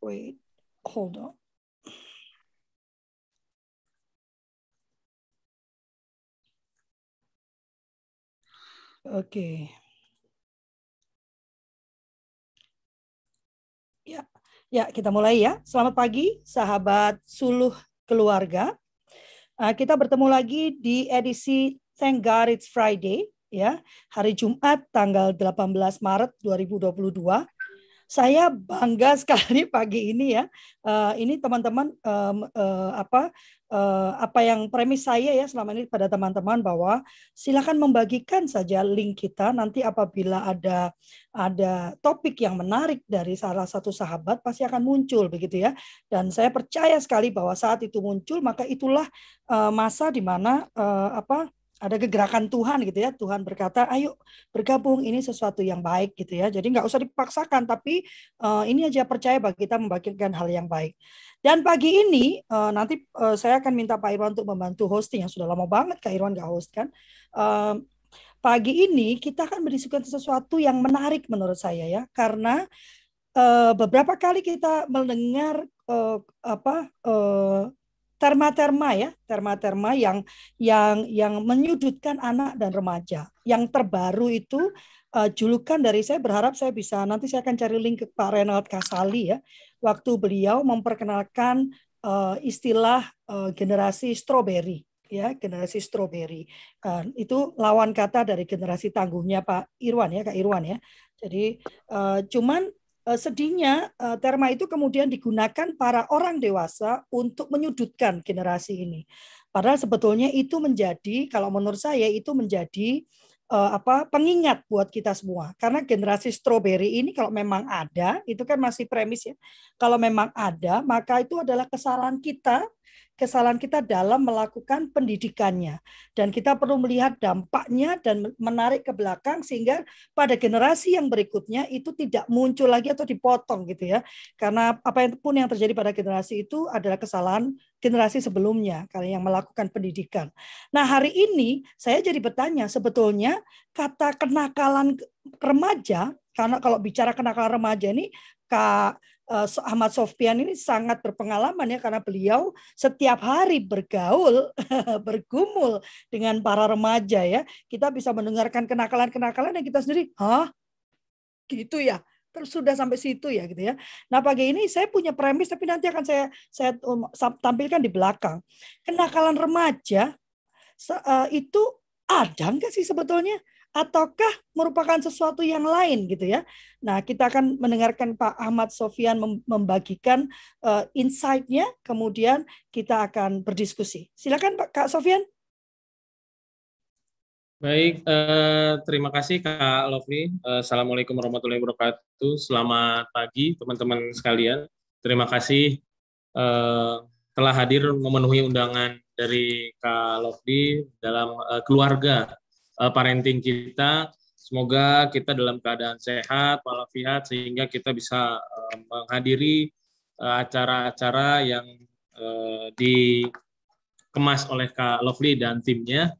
wait, hold on. Okay. Ya, ya kita mulai ya. Selamat pagi, sahabat suluh keluarga. Uh, kita bertemu lagi di edisi Thank God It's Friday, ya hari Jumat tanggal 18 Maret 2022 saya bangga sekali pagi ini ya. Uh, ini teman-teman um, uh, apa uh, apa yang premis saya ya selama ini pada teman-teman bahwa silakan membagikan saja link kita nanti apabila ada ada topik yang menarik dari salah satu sahabat pasti akan muncul begitu ya. Dan saya percaya sekali bahwa saat itu muncul maka itulah uh, masa di mana uh, apa ada kegerakan Tuhan gitu ya. Tuhan berkata, ayo bergabung ini sesuatu yang baik gitu ya. Jadi nggak usah dipaksakan, tapi uh, ini aja percaya bagi kita membagikan hal yang baik. Dan pagi ini uh, nanti uh, saya akan minta Pak Irwan untuk membantu hosting yang sudah lama banget Kak Irwan nggak host kan. Uh, pagi ini kita akan berdiskusi sesuatu yang menarik menurut saya ya, karena uh, beberapa kali kita mendengar uh, apa uh, terma-terma ya, terma-terma yang yang yang menyudutkan anak dan remaja. Yang terbaru itu uh, julukan dari saya berharap saya bisa nanti saya akan cari link ke Pak Renald Kasali ya. Waktu beliau memperkenalkan uh, istilah uh, generasi strawberry ya generasi strawberry uh, itu lawan kata dari generasi tangguhnya Pak Irwan ya Kak Irwan ya jadi uh, cuman sedihnya eh, terma itu kemudian digunakan para orang dewasa untuk menyudutkan generasi ini. Padahal sebetulnya itu menjadi kalau menurut saya itu menjadi uh, apa pengingat buat kita semua karena generasi strawberry ini kalau memang ada itu kan masih premis ya kalau memang ada maka itu adalah kesalahan kita kesalahan kita dalam melakukan pendidikannya. Dan kita perlu melihat dampaknya dan menarik ke belakang sehingga pada generasi yang berikutnya itu tidak muncul lagi atau dipotong gitu ya. Karena apa pun yang terjadi pada generasi itu adalah kesalahan generasi sebelumnya karena yang melakukan pendidikan. Nah, hari ini saya jadi bertanya sebetulnya kata kenakalan remaja karena kalau bicara kenakalan remaja ini Kak uh, Ahmad Sofyan ini sangat berpengalaman ya karena beliau setiap hari bergaul, bergumul dengan para remaja ya. Kita bisa mendengarkan kenakalan-kenakalan yang kita sendiri, hah? Gitu ya. Terus sudah sampai situ ya gitu ya. Nah pagi ini saya punya premis tapi nanti akan saya saya um, tampilkan di belakang. Kenakalan remaja uh, itu ada nggak sih sebetulnya? ataukah merupakan sesuatu yang lain gitu ya. Nah, kita akan mendengarkan Pak Ahmad Sofian membagikan uh, insight-nya, kemudian kita akan berdiskusi. Silakan Pak Kak Sofian. Baik, eh, terima kasih Kak Lovely. Eh, Assalamualaikum warahmatullahi wabarakatuh. Selamat pagi teman-teman sekalian. Terima kasih eh, telah hadir memenuhi undangan dari Kak Lovely dalam eh, keluarga uh, parenting kita. Semoga kita dalam keadaan sehat, walafiat, sehingga kita bisa uh, menghadiri acara-acara uh, yang uh, dikemas oleh Kak Lovely dan timnya.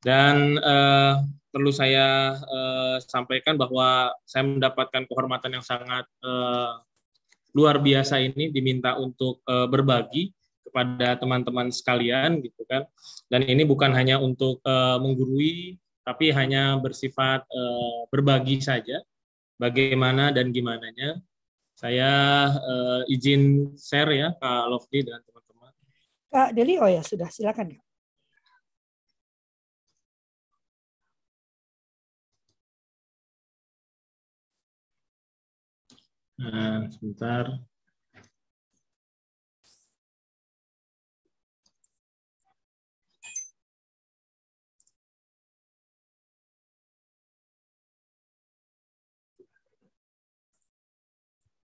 Dan uh, perlu saya uh, sampaikan bahwa saya mendapatkan kehormatan yang sangat uh, luar biasa ini diminta untuk uh, berbagi kepada teman-teman sekalian gitu kan. Dan ini bukan hanya untuk uh, menggurui tapi hanya bersifat uh, berbagi saja bagaimana dan gimananya. Saya uh, izin share ya Kak Lofty dan teman-teman. Kak Deli, ya sudah silakan Kak. Nah, sebentar.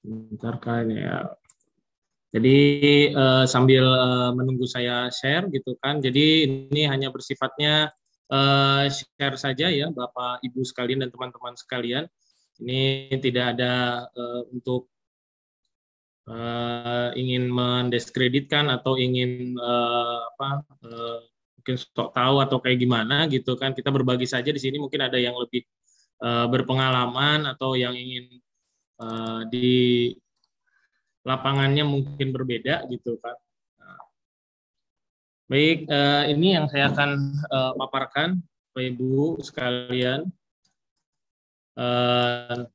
Bentar kan ya. Jadi uh, sambil uh, menunggu saya share gitu kan. Jadi ini hanya bersifatnya uh, share saja ya Bapak Ibu sekalian dan teman-teman sekalian. Ini tidak ada uh, untuk uh, ingin mendiskreditkan atau ingin uh, apa uh, mungkin sok tahu atau kayak gimana gitu kan. Kita berbagi saja di sini mungkin ada yang lebih uh, berpengalaman atau yang ingin uh, lapangannya mungkin berbeda gitu kan. Baik, uh, ini yang saya akan paparkan, Bapak Ibu sekalian. Uh,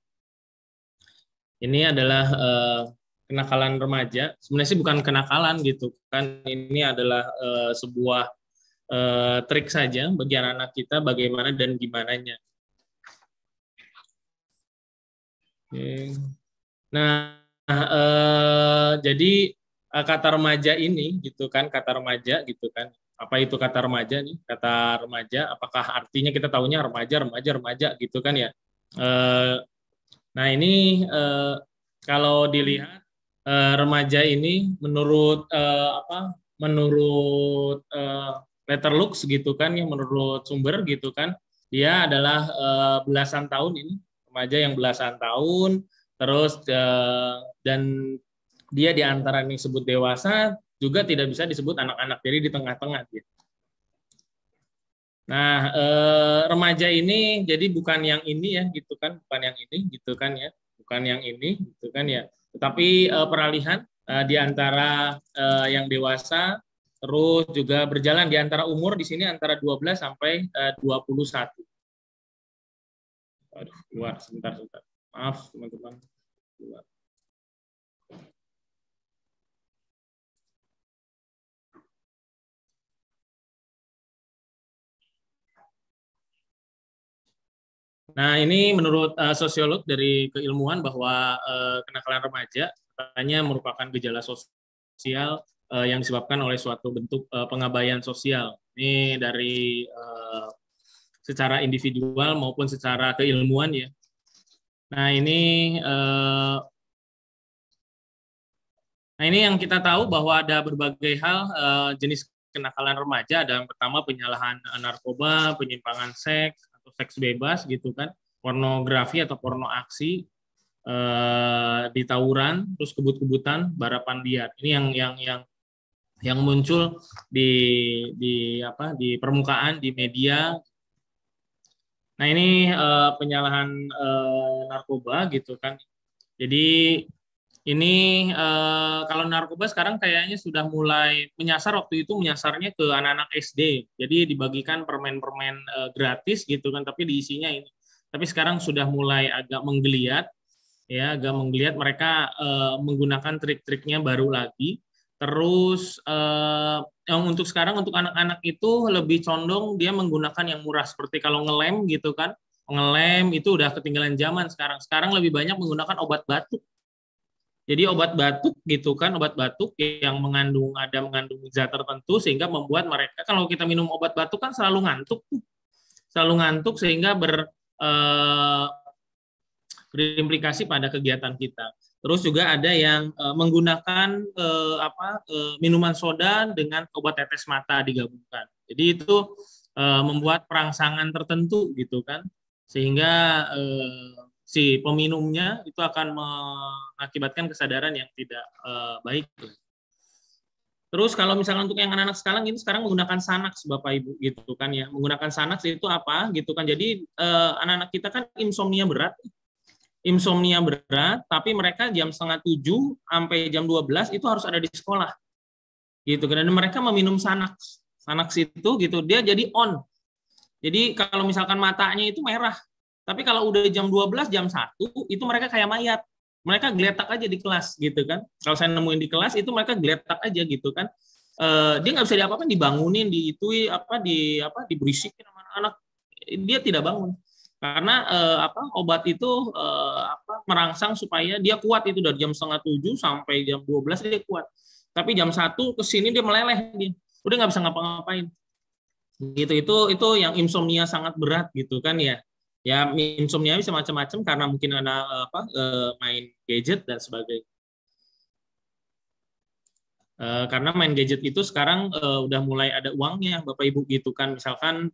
ini adalah uh, kenakalan remaja. Sebenarnya sih bukan kenakalan gitu kan. Ini adalah uh, sebuah uh, trik saja bagi anak-anak kita bagaimana dan gimananya. Oke. Nah, uh, jadi uh, kata remaja ini gitu kan, kata remaja gitu kan. Apa itu kata remaja nih? Kata remaja, apakah artinya kita tahunya remaja, remaja, remaja gitu kan ya? Uh, nah ini uh, kalau dilihat uh, remaja ini menurut uh, apa? Menurut uh, Letterlux gitu kan, yang menurut sumber gitu kan, dia adalah uh, belasan tahun ini remaja yang belasan tahun, terus uh, dan dia di antara yang disebut dewasa juga tidak bisa disebut anak-anak, jadi di tengah-tengah gitu. Nah, eh, remaja ini jadi bukan yang ini ya, gitu kan, bukan yang ini, gitu kan ya, bukan yang ini, gitu kan ya. Tetapi eh, peralihan eh, di antara eh, yang dewasa, terus juga berjalan di antara umur di sini antara 12 sampai eh, 21. Aduh, keluar sebentar, sebentar. Maaf, teman-teman. Nah, ini menurut uh, sosiolog dari keilmuan bahwa uh, kenakalan remaja katanya merupakan gejala sosial uh, yang disebabkan oleh suatu bentuk uh, pengabaian sosial. Ini dari uh, secara individual maupun secara keilmuan ya. Nah ini eh, Nah ini yang kita tahu bahwa ada berbagai hal eh, jenis kenakalan remaja. Yang pertama penyalahan narkoba, penyimpangan seks atau seks bebas gitu kan, pornografi atau porno aksi, eh, di tawuran, terus kebut-kebutan, barapan liar. Ini yang yang yang yang muncul di di apa di permukaan di media Nah ini uh, penyalahan uh, narkoba gitu kan. Jadi ini uh, kalau narkoba sekarang kayaknya sudah mulai menyasar waktu itu menyasarnya ke anak-anak SD. Jadi dibagikan permen-permen uh, gratis gitu kan, tapi diisinya ini. Tapi sekarang sudah mulai agak menggeliat, ya agak menggeliat. Mereka uh, menggunakan trik-triknya baru lagi. Terus uh, yang untuk sekarang untuk anak-anak itu lebih condong dia menggunakan yang murah seperti kalau ngelem gitu kan ngelem itu udah ketinggalan zaman sekarang sekarang lebih banyak menggunakan obat batuk jadi obat batuk gitu kan obat batuk yang mengandung ada mengandung zat tertentu sehingga membuat mereka kalau kita minum obat batuk kan selalu ngantuk selalu ngantuk sehingga ber eh, berimplikasi pada kegiatan kita. Terus juga ada yang uh, menggunakan uh, apa minuman soda dengan obat tetes mata digabungkan. Jadi itu membuat perangsangan tertentu gitu kan, sehingga si peminumnya itu akan mengakibatkan kesadaran yang tidak uh, baik. Terus kalau misalnya untuk yang anak-anak sekarang ini sekarang menggunakan Sanax Bapak Ibu gitu kan ya. Menggunakan Sanax itu apa gitu kan. Jadi anak-anak kita kan insomnia berat insomnia berat, tapi mereka jam setengah tujuh sampai jam 12 itu harus ada di sekolah. Gitu kan. Dan mereka meminum Sanax. Sanax itu gitu, dia jadi on. Jadi kalau misalkan matanya itu merah, tapi kalau udah jam 12, jam 1, itu mereka kayak mayat. Mereka geletak aja di kelas gitu kan. Kalau saya nemuin di kelas itu mereka geletak aja gitu kan. Uh, dia nggak bisa diapa-apain, dibangunin, diitui apa di apa diberisikin sama anak-anak. Dia tidak bangun karena eh, apa obat itu eh, apa merangsang supaya dia kuat itu dari jam setengah tujuh sampai jam 12 dia kuat tapi jam satu ke sini dia meleleh dia udah nggak bisa ngapa-ngapain gitu itu itu yang insomnia sangat berat gitu kan ya ya insomnia bisa macam-macam karena mungkin ada apa eh, main gadget dan sebagainya. Eh, karena main gadget itu sekarang udah mulai ada uangnya bapak ibu gitu kan. Misalkan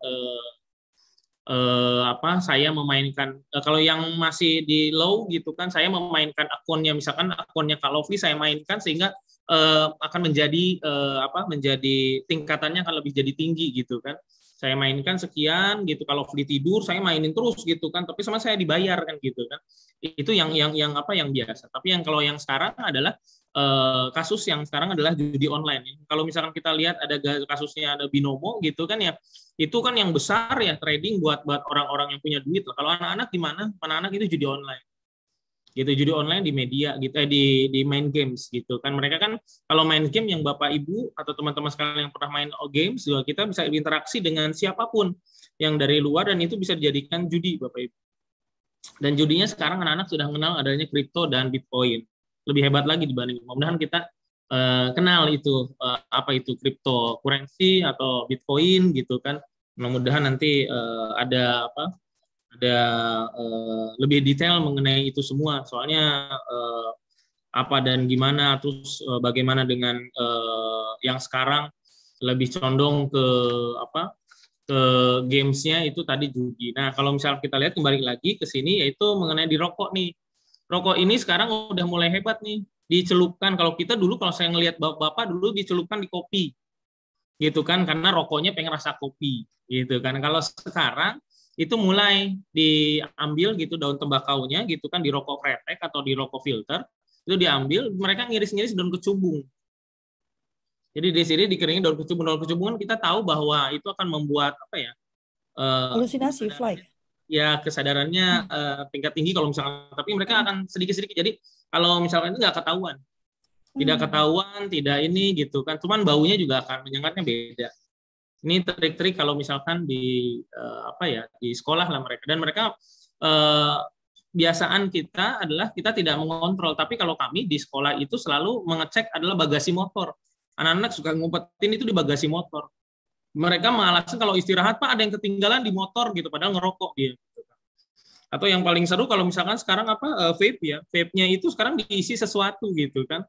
eh, apa saya memainkan eh, kalau yang masih di low gitu kan saya memainkan akunnya. Misalkan akunnya Kalofi saya mainkan sehingga eh, akan menjadi eh, apa menjadi tingkatannya akan lebih jadi tinggi gitu kan saya mainkan sekian gitu kalau free tidur saya mainin terus gitu kan tapi sama saya dibayar kan gitu kan itu yang yang yang apa yang biasa tapi yang kalau yang sekarang adalah uh, kasus yang sekarang adalah judi online. Kalau misalkan kita lihat ada kasusnya ada binomo gitu kan ya, itu kan yang besar ya trading buat buat orang-orang yang punya duit. Kalau anak-anak gimana? Anak-anak itu judi online gitu judi online di media gitu eh, di di main games gitu. Kan mereka kan kalau main game yang bapak ibu atau teman-teman sekalian yang pernah main games juga kita bisa berinteraksi dengan siapa pun yang dari luar dan itu bisa dijadikan judi bapak ibu. Dan judinya sekarang anak-anak sudah mengenal adanya kripto dan bitcoin. Lebih hebat lagi dibanding mudah-mudahan kita uh, kenal itu uh, apa itu kripto currency atau bitcoin gitu kan. Mudah-mudahan nanti uh, ada apa ada uh, lebih detail mengenai itu semua. Soalnya uh, apa dan gimana, terus uh, bagaimana dengan uh, yang sekarang lebih condong ke apa ke gamesnya itu tadi judi. Nah kalau misalnya kita lihat kembali lagi ke sini yaitu mengenai di rokok nih. Rokok ini sekarang udah mulai hebat nih dicelupkan. Kalau kita dulu kalau saya ngelihat bapak-bapak dulu dicelupkan di kopi gitu kan karena rokoknya pengen rasa kopi gitu kan. Kalau sekarang itu mulai diambil gitu daun tembakaunya gitu kan di rokok kretek atau di rokok filter itu diambil mereka ngiris-ngiris daun kecubung. Jadi di sini dikeringin daun kecubung. Daun kecubung kita tahu bahwa itu akan membuat apa ya uh, halusinasi fly. Ya kesadarannya hmm. uh, tingkat tinggi kalau misalkan tapi mereka akan sedikit-sedikit. Jadi kalau misalkan itu nggak ketahuan. Tidak hmm. ketahuan tidak ini gitu kan. Cuman baunya juga akan menyengatnya beda ini trik-trik kalau misalkan di uh, apa ya di sekolah lah mereka. Dan mereka uh, biasaan kita adalah kita tidak mengontrol. Tapi kalau kami di sekolah itu selalu mengecek adalah bagasi motor. Anak-anak suka ngumpetin itu di bagasi motor. Mereka mengalasan kalau istirahat pak ada yang ketinggalan di motor gitu padahal ngerokok dia atau yang paling seru kalau misalkan sekarang apa uh, vape ya. Vape-nya itu sekarang diisi sesuatu gitu kan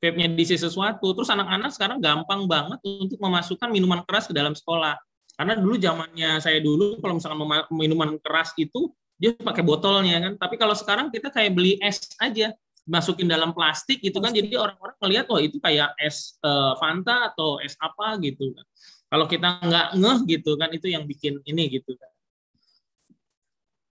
vape-nya diisi sesuatu. Terus anak-anak sekarang gampang banget untuk memasukkan minuman keras ke dalam sekolah. Karena dulu zamannya saya dulu kalau misalkan minuman keras itu dia pakai botolnya kan. Tapi kalau sekarang kita kayak beli es aja, masukin dalam plastik gitu kan. Jadi orang-orang melihat wah itu kayak es uh, Fanta atau es apa gitu kan. Kalau kita nggak ngeh gitu kan itu yang bikin ini gitu kan.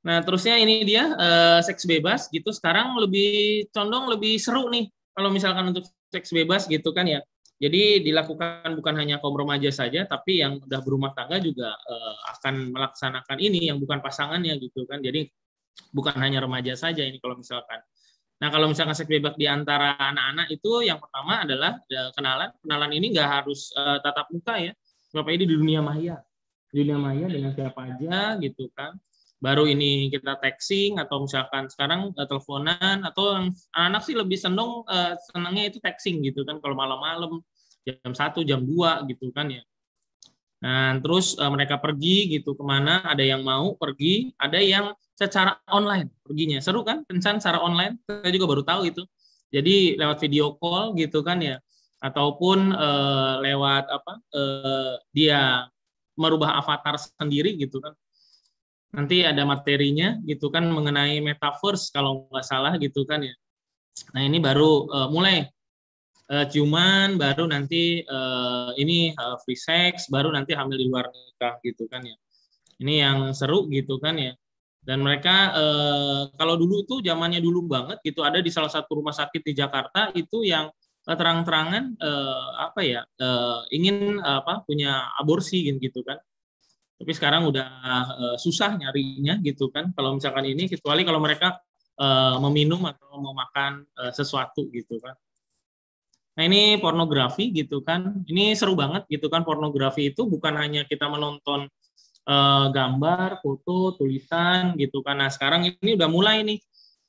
Nah, terusnya ini dia uh, seks bebas gitu. Sekarang lebih condong lebih seru nih kalau misalkan untuk seks bebas gitu kan ya. Jadi dilakukan bukan hanya kaum remaja saja, tapi yang udah berumah tangga juga uh, akan melaksanakan ini yang bukan pasangannya gitu kan. Jadi bukan hanya remaja saja ini kalau misalkan. Nah kalau misalkan seks bebas di antara anak-anak itu yang pertama adalah kenalan. Kenalan ini nggak harus uh, tatap muka ya. Bapak ini di dunia maya. Dunia maya dengan siapa aja gitu kan baru ini kita texting atau misalkan sekarang uh, teleponan atau anak-anak sih lebih seneng uh, senangnya itu texting gitu kan kalau malam-malam jam satu jam 2 gitu kan ya. Nah terus uh, mereka pergi gitu ke mana ada yang mau pergi ada yang secara online perginya. Seru kan kencan secara online saya juga baru tahu itu. Jadi lewat video call gitu kan ya ataupun uh, lewat apa uh, dia merubah avatar sendiri gitu kan nanti ada materinya gitu kan mengenai metaverse kalau nggak salah gitu kan ya. Nah ini baru uh, mulai uh, ciuman, baru nanti uh, ini uh, free sex, baru nanti hamil di luar nikah gitu kan ya. Ini yang seru gitu kan ya. Dan mereka uh, kalau dulu tuh zamannya dulu banget gitu ada di salah satu rumah sakit di Jakarta itu yang terang-terangan uh, apa ya uh, ingin apa punya aborsi gitu kan tapi sekarang udah uh, susah nyarinya gitu kan. Kalau misalkan ini kecuali kalau mereka uh, meminum atau mau makan uh, sesuatu gitu kan. Nah ini pornografi gitu kan. Ini seru banget gitu kan. Pornografi itu bukan hanya kita menonton uh, gambar foto tulisan gitu kan. Nah sekarang ini udah mulai nih.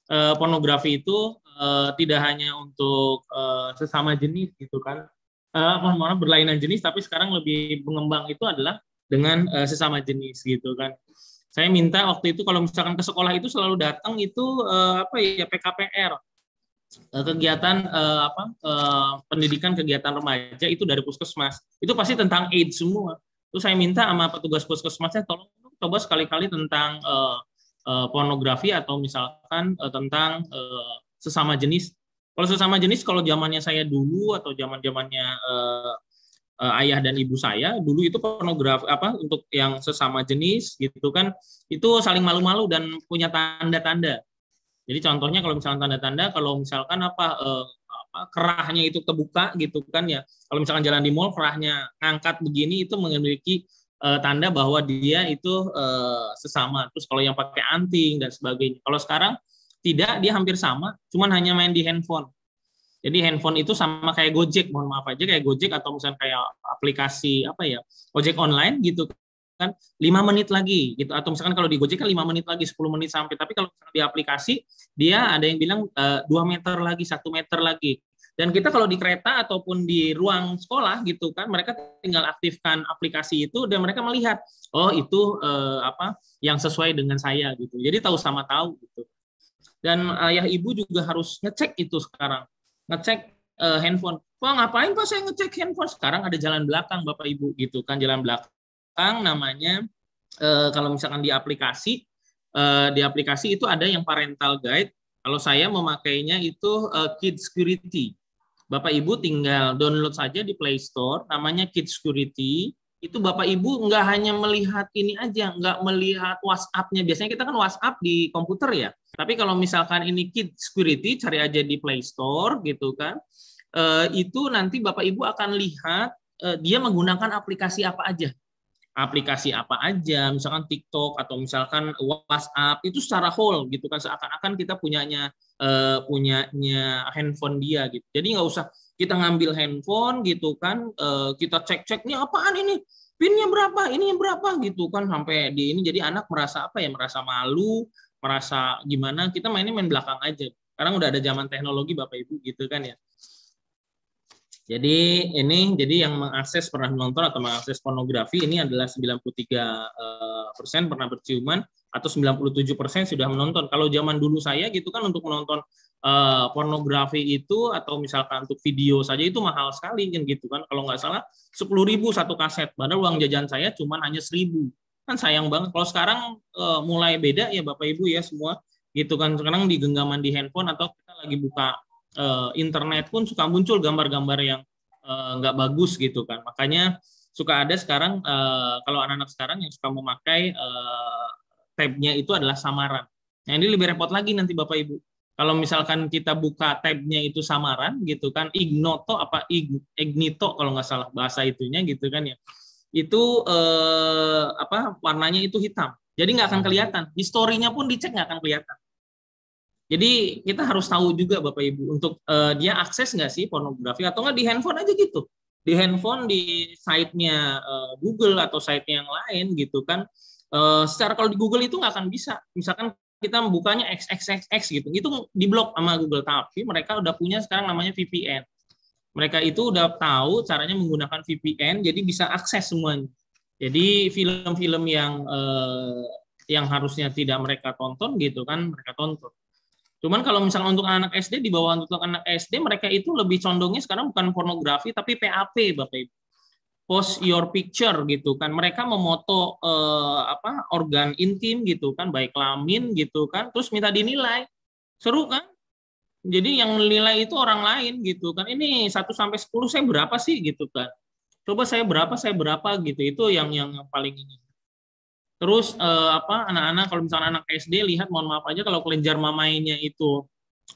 Uh, pornografi itu uh, tidak hanya untuk uh, sesama jenis gitu kan. Uh, mohon berlainan jenis tapi sekarang lebih mengembang itu adalah dengan uh, sesama jenis gitu kan. Saya minta waktu itu kalau misalkan ke sekolah itu selalu datang itu uh, apa ya PKPR uh, kegiatan uh, apa uh, pendidikan kegiatan remaja itu dari puskesmas itu pasti tentang AIDS semua. Terus saya minta sama petugas puskesmasnya tolong coba sekali-kali tentang uh, uh, pornografi atau misalkan uh, tentang uh, sesama jenis. Kalau sesama jenis kalau zamannya saya dulu atau zaman zamannya uh, ayah dan ibu saya dulu itu pornografi apa untuk yang sesama jenis gitu kan itu saling malu-malu dan punya tanda-tanda. Jadi contohnya kalau misalkan tanda-tanda kalau misalkan apa uh, kerahnya itu terbuka gitu kan ya. Kalau misalkan jalan di mall kerahnya ngangkat begini itu memiliki uh, tanda bahwa dia itu uh, sesama. Terus kalau yang pakai anting dan sebagainya. Kalau sekarang tidak, dia hampir sama, cuman hanya main di handphone. Jadi handphone itu sama kayak Gojek, mohon maaf aja kayak Gojek atau misalnya kayak aplikasi apa ya, Gojek online gitu kan lima menit lagi gitu. Atau misalkan kalau di Gojek kan lima menit lagi 10 menit sampai. Tapi kalau di aplikasi dia ada yang bilang eh, dua meter lagi satu meter lagi. Dan kita kalau di kereta ataupun di ruang sekolah gitu kan mereka tinggal aktifkan aplikasi itu dan mereka melihat oh itu eh, apa yang sesuai dengan saya gitu. Jadi tahu sama tahu gitu. Dan ayah ibu juga harus ngecek itu sekarang ngecek uh, handphone. Wah ngapain pak saya ngecek handphone? Sekarang ada jalan belakang bapak ibu gitu kan jalan belakang namanya uh, kalau misalkan di aplikasi uh, di aplikasi itu ada yang parental guide. Kalau saya memakainya itu uh, Kid Security. Bapak Ibu tinggal download saja di Play Store, namanya Kid Security. Itu Bapak Ibu nggak hanya melihat ini aja, nggak melihat WhatsApp-nya. Biasanya kita kan WhatsApp di komputer ya. Tapi kalau misalkan ini Kid Security, cari aja di Play Store gitu kan, eh, itu nanti Bapak Ibu akan lihat eh, dia menggunakan aplikasi apa aja. Aplikasi apa aja, misalkan TikTok atau misalkan WhatsApp itu secara whole gitu kan seakan-akan kita punyanya eh, punyanya handphone dia gitu. Jadi nggak usah kita ngambil handphone gitu kan, kita cek-cek nih apaan ini, pinnya berapa, ini berapa? Gitu kan sampai di ini jadi anak merasa apa ya merasa malu merasa gimana. Kita mainnya main belakang aja. Sekarang udah ada zaman teknologi bapak ibu gitu kan ya. Jadi ini jadi yang mengakses pernah menonton atau mengakses pornografi ini adalah 93 eh, persen pernah berciuman atau 97 persen sudah menonton. Kalau zaman dulu saya gitu kan untuk menonton uh, pornografi itu atau misalkan untuk video saja itu mahal sekali kan gitu kan. Kalau nggak salah 10 ribu satu kaset. Padahal uang jajan saya cuma hanya seribu. Kan sayang banget. Kalau sekarang uh, mulai beda ya Bapak Ibu ya semua. Gitu kan. Sekarang di genggaman di handphone atau kita lagi buka uh, internet pun suka muncul gambar-gambar yang nggak bagus gitu kan. Makanya suka ada sekarang uh, kalau anak-anak sekarang yang suka memakai uh, tabnya itu adalah samaran. Nah ini lebih repot lagi nanti Bapak Ibu kalau misalkan kita buka tabnya itu samaran gitu kan ignoto apa ignito kalau nggak salah bahasa itunya gitu kan ya itu eh, apa warnanya itu hitam. Jadi nggak akan kelihatan. Historinya pun dicek nggak akan kelihatan. Jadi kita harus tahu juga Bapak Ibu untuk eh, dia akses nggak sih pornografi atau nggak di handphone aja gitu. Di handphone di site-nya eh, Google atau site yang lain gitu kan. Eh, secara kalau di Google itu nggak akan bisa. Misalkan kita membukanya XXXX gitu. Itu diblok sama Google. Tapi mereka udah punya sekarang namanya VPN mereka itu udah tahu caranya menggunakan VPN jadi bisa akses semuanya. Jadi film-film yang eh, yang harusnya tidak mereka tonton gitu kan mereka tonton. Cuman kalau misalnya untuk anak SD di bawah untuk anak SD mereka itu lebih condongnya sekarang bukan pornografi tapi PAP bapak ibu post your picture gitu kan mereka memoto eh, apa organ intim gitu kan baik kelamin gitu kan terus minta dinilai seru kan jadi yang menilai itu orang lain gitu kan. Ini 1 sampai 10 saya berapa sih gitu kan. Coba saya berapa, saya berapa gitu. Itu yang yang, paling ini. Terus eh, apa anak-anak kalau misalnya anak SD lihat mohon maaf aja kalau kelenjar mamainya itu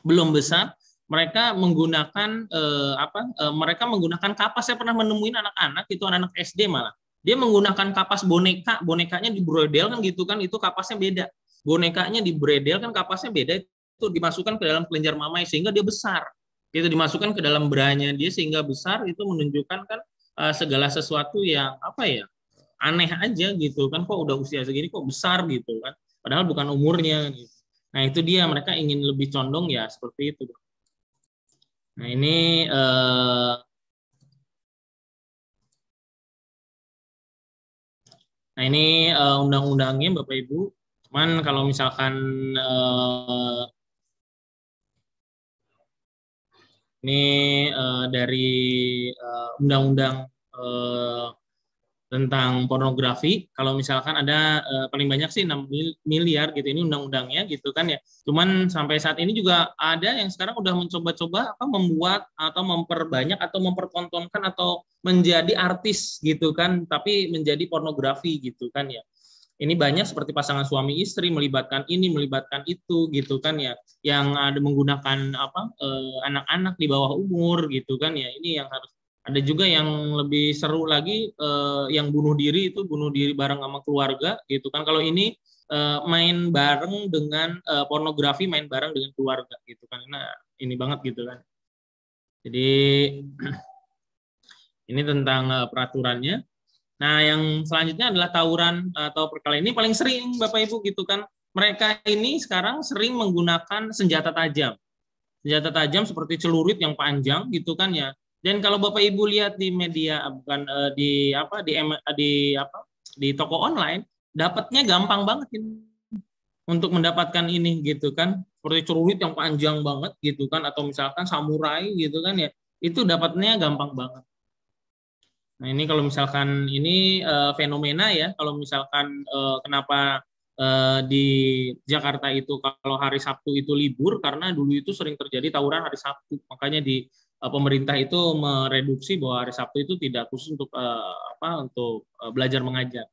belum besar, mereka menggunakan eh, apa? Eh, mereka menggunakan kapas. Saya pernah menemuin anak-anak itu anak-anak SD malah. Dia menggunakan kapas boneka, bonekanya di brodel kan gitu kan, itu kapasnya beda. Bonekanya di bredel kan kapasnya beda, itu dimasukkan ke dalam kelenjar mamai sehingga dia besar. Itu dimasukkan ke dalam beranya dia sehingga besar itu menunjukkan kan uh, segala sesuatu yang apa ya aneh aja gitu kan kok udah usia segini kok besar gitu kan padahal bukan umurnya gitu. Nah itu dia mereka ingin lebih condong ya seperti itu. Nah ini uh, Nah ini uh, undang-undangnya Bapak Ibu. Cuman kalau misalkan uh, Ini uh, dari uh, undang-undang uh, tentang pornografi. Kalau misalkan ada uh, paling banyak sih 6 miliar gitu ini undang-undangnya gitu kan ya. Cuman sampai saat ini juga ada yang sekarang udah mencoba-coba apa membuat atau memperbanyak atau mempertontonkan atau menjadi artis gitu kan, tapi menjadi pornografi gitu kan ya. ini banyak seperti pasangan suami istri melibatkan ini melibatkan itu gitu kan ya yang ada menggunakan apa eh, anak-anak di bawah umur gitu kan ya ini yang harus ada juga yang lebih seru lagi eh, yang bunuh diri itu bunuh diri bareng sama keluarga gitu kan kalau ini eh, main bareng dengan eh, pornografi main bareng dengan keluarga gitu kan nah ini banget gitu kan jadi ini tentang eh, peraturannya Nah, yang selanjutnya adalah tawuran atau perkelahian ini paling sering Bapak Ibu gitu kan. Mereka ini sekarang sering menggunakan senjata tajam. Senjata tajam seperti celurit yang panjang gitu kan ya. Dan kalau Bapak Ibu lihat di media bukan uh, di apa di di apa di toko online, dapatnya gampang banget ini untuk mendapatkan ini gitu kan. Seperti celurit yang panjang banget gitu kan atau misalkan samurai gitu kan ya. Itu dapatnya gampang banget. Nah ini kalau misalkan ini uh, fenomena ya, kalau misalkan uh, kenapa uh, di Jakarta itu kalau hari Sabtu itu libur karena dulu itu sering terjadi tawuran hari Sabtu, makanya di pemerintah itu mereduksi bahwa hari Sabtu itu tidak khusus untuk uh, apa untuk uh, belajar mengajar.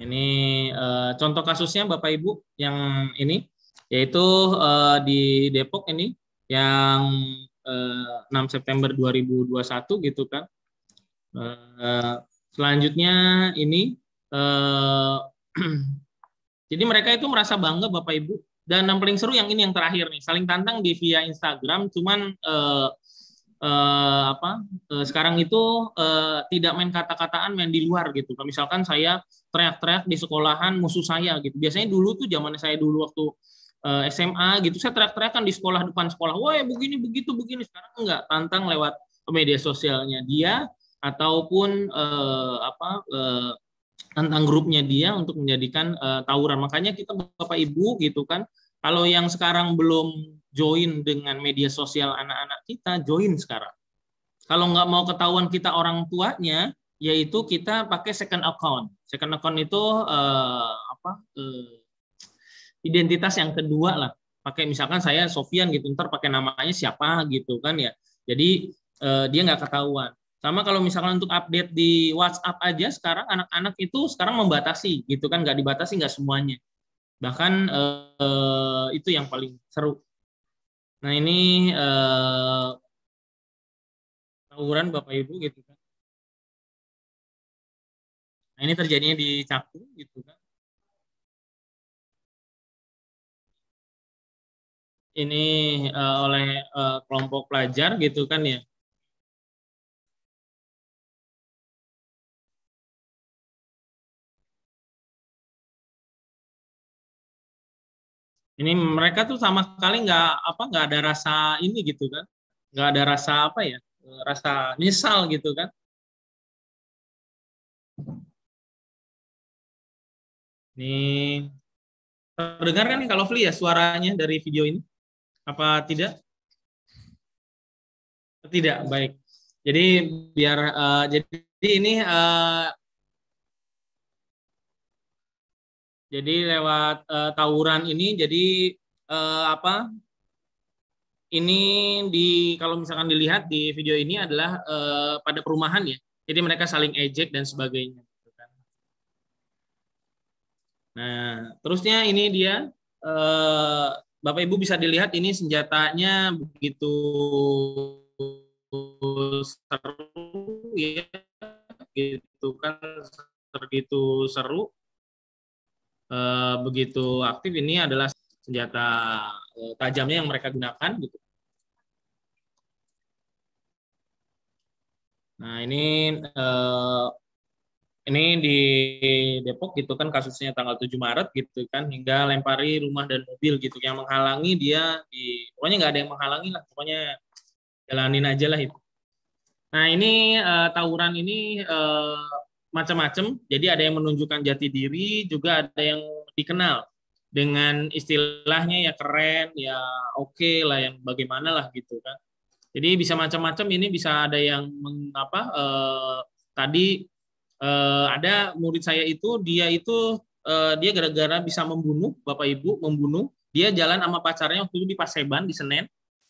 Ini uh, contoh kasusnya Bapak Ibu yang ini yaitu uh, di Depok ini yang uh, 6 September 2021 gitu kan Uh, selanjutnya ini uh, jadi mereka itu merasa bangga Bapak Ibu dan yang paling seru yang ini yang terakhir nih saling tantang di via Instagram cuman uh, uh, apa uh, sekarang itu uh, tidak main kata-kataan main di luar gitu. Misalkan saya teriak-teriak di sekolahan musuh saya gitu. Biasanya dulu tuh zaman saya dulu waktu uh, SMA gitu saya teriak-teriakan di sekolah depan sekolah. Wah begini begitu begini. Sekarang enggak tantang lewat media sosialnya dia ataupun uh, apa uh, tentang grupnya dia untuk menjadikan uh, tawuran. Makanya kita Bapak Ibu gitu kan, kalau yang sekarang belum join dengan media sosial anak-anak kita, join sekarang. Kalau nggak mau ketahuan kita orang tuanya, yaitu kita pakai second account. Second account itu uh, apa? Uh, identitas yang kedua lah. Pakai misalkan saya Sofian gitu, ntar pakai namanya siapa gitu kan ya. Jadi uh, dia nggak ketahuan. Sama kalau misalkan untuk update di WhatsApp aja sekarang anak-anak itu sekarang membatasi gitu kan nggak dibatasi nggak semuanya. Bahkan eh, itu yang paling seru. Nah ini eh, tawuran Bapak Ibu gitu kan. Nah ini terjadinya di Cakung gitu kan. Ini uh, oleh uh, kelompok pelajar gitu kan ya ini mereka tuh sama sekali nggak apa nggak ada rasa ini gitu kan. Nggak ada rasa apa ya rasa misal gitu kan. Ini terdengar kan kalau Fli ya suaranya dari video ini? Apa tidak? Tidak baik. Jadi biar uh, jadi ini uh, Jadi lewat uh, tawuran ini jadi uh, apa? Ini di kalau misalkan dilihat di video ini adalah uh, pada perumahan ya. Jadi mereka saling ejek dan sebagainya. Gitu kan. Nah, terusnya ini dia uh, Bapak Ibu bisa dilihat ini senjatanya begitu seru ya gitu kan begitu seru Eh, begitu aktif ini adalah senjata eh, tajamnya yang mereka gunakan gitu. Nah ini eh, ini di Depok gitu kan kasusnya tanggal 7 Maret gitu kan hingga lempari rumah dan mobil gitu yang menghalangi dia di pokoknya nggak ada yang menghalangi lah pokoknya jalanin aja lah itu. Nah ini uh, tawuran ini uh, macam-macam. Jadi ada yang menunjukkan jati diri, juga ada yang dikenal dengan istilahnya ya keren, ya oke okay lah, yang bagaimana lah gitu kan. Jadi bisa macam-macam. Ini bisa ada yang mengapa eh, tadi eh, ada murid saya itu dia itu eh, dia gara-gara bisa membunuh bapak ibu membunuh dia jalan sama pacarnya waktu itu di Paseban di Senen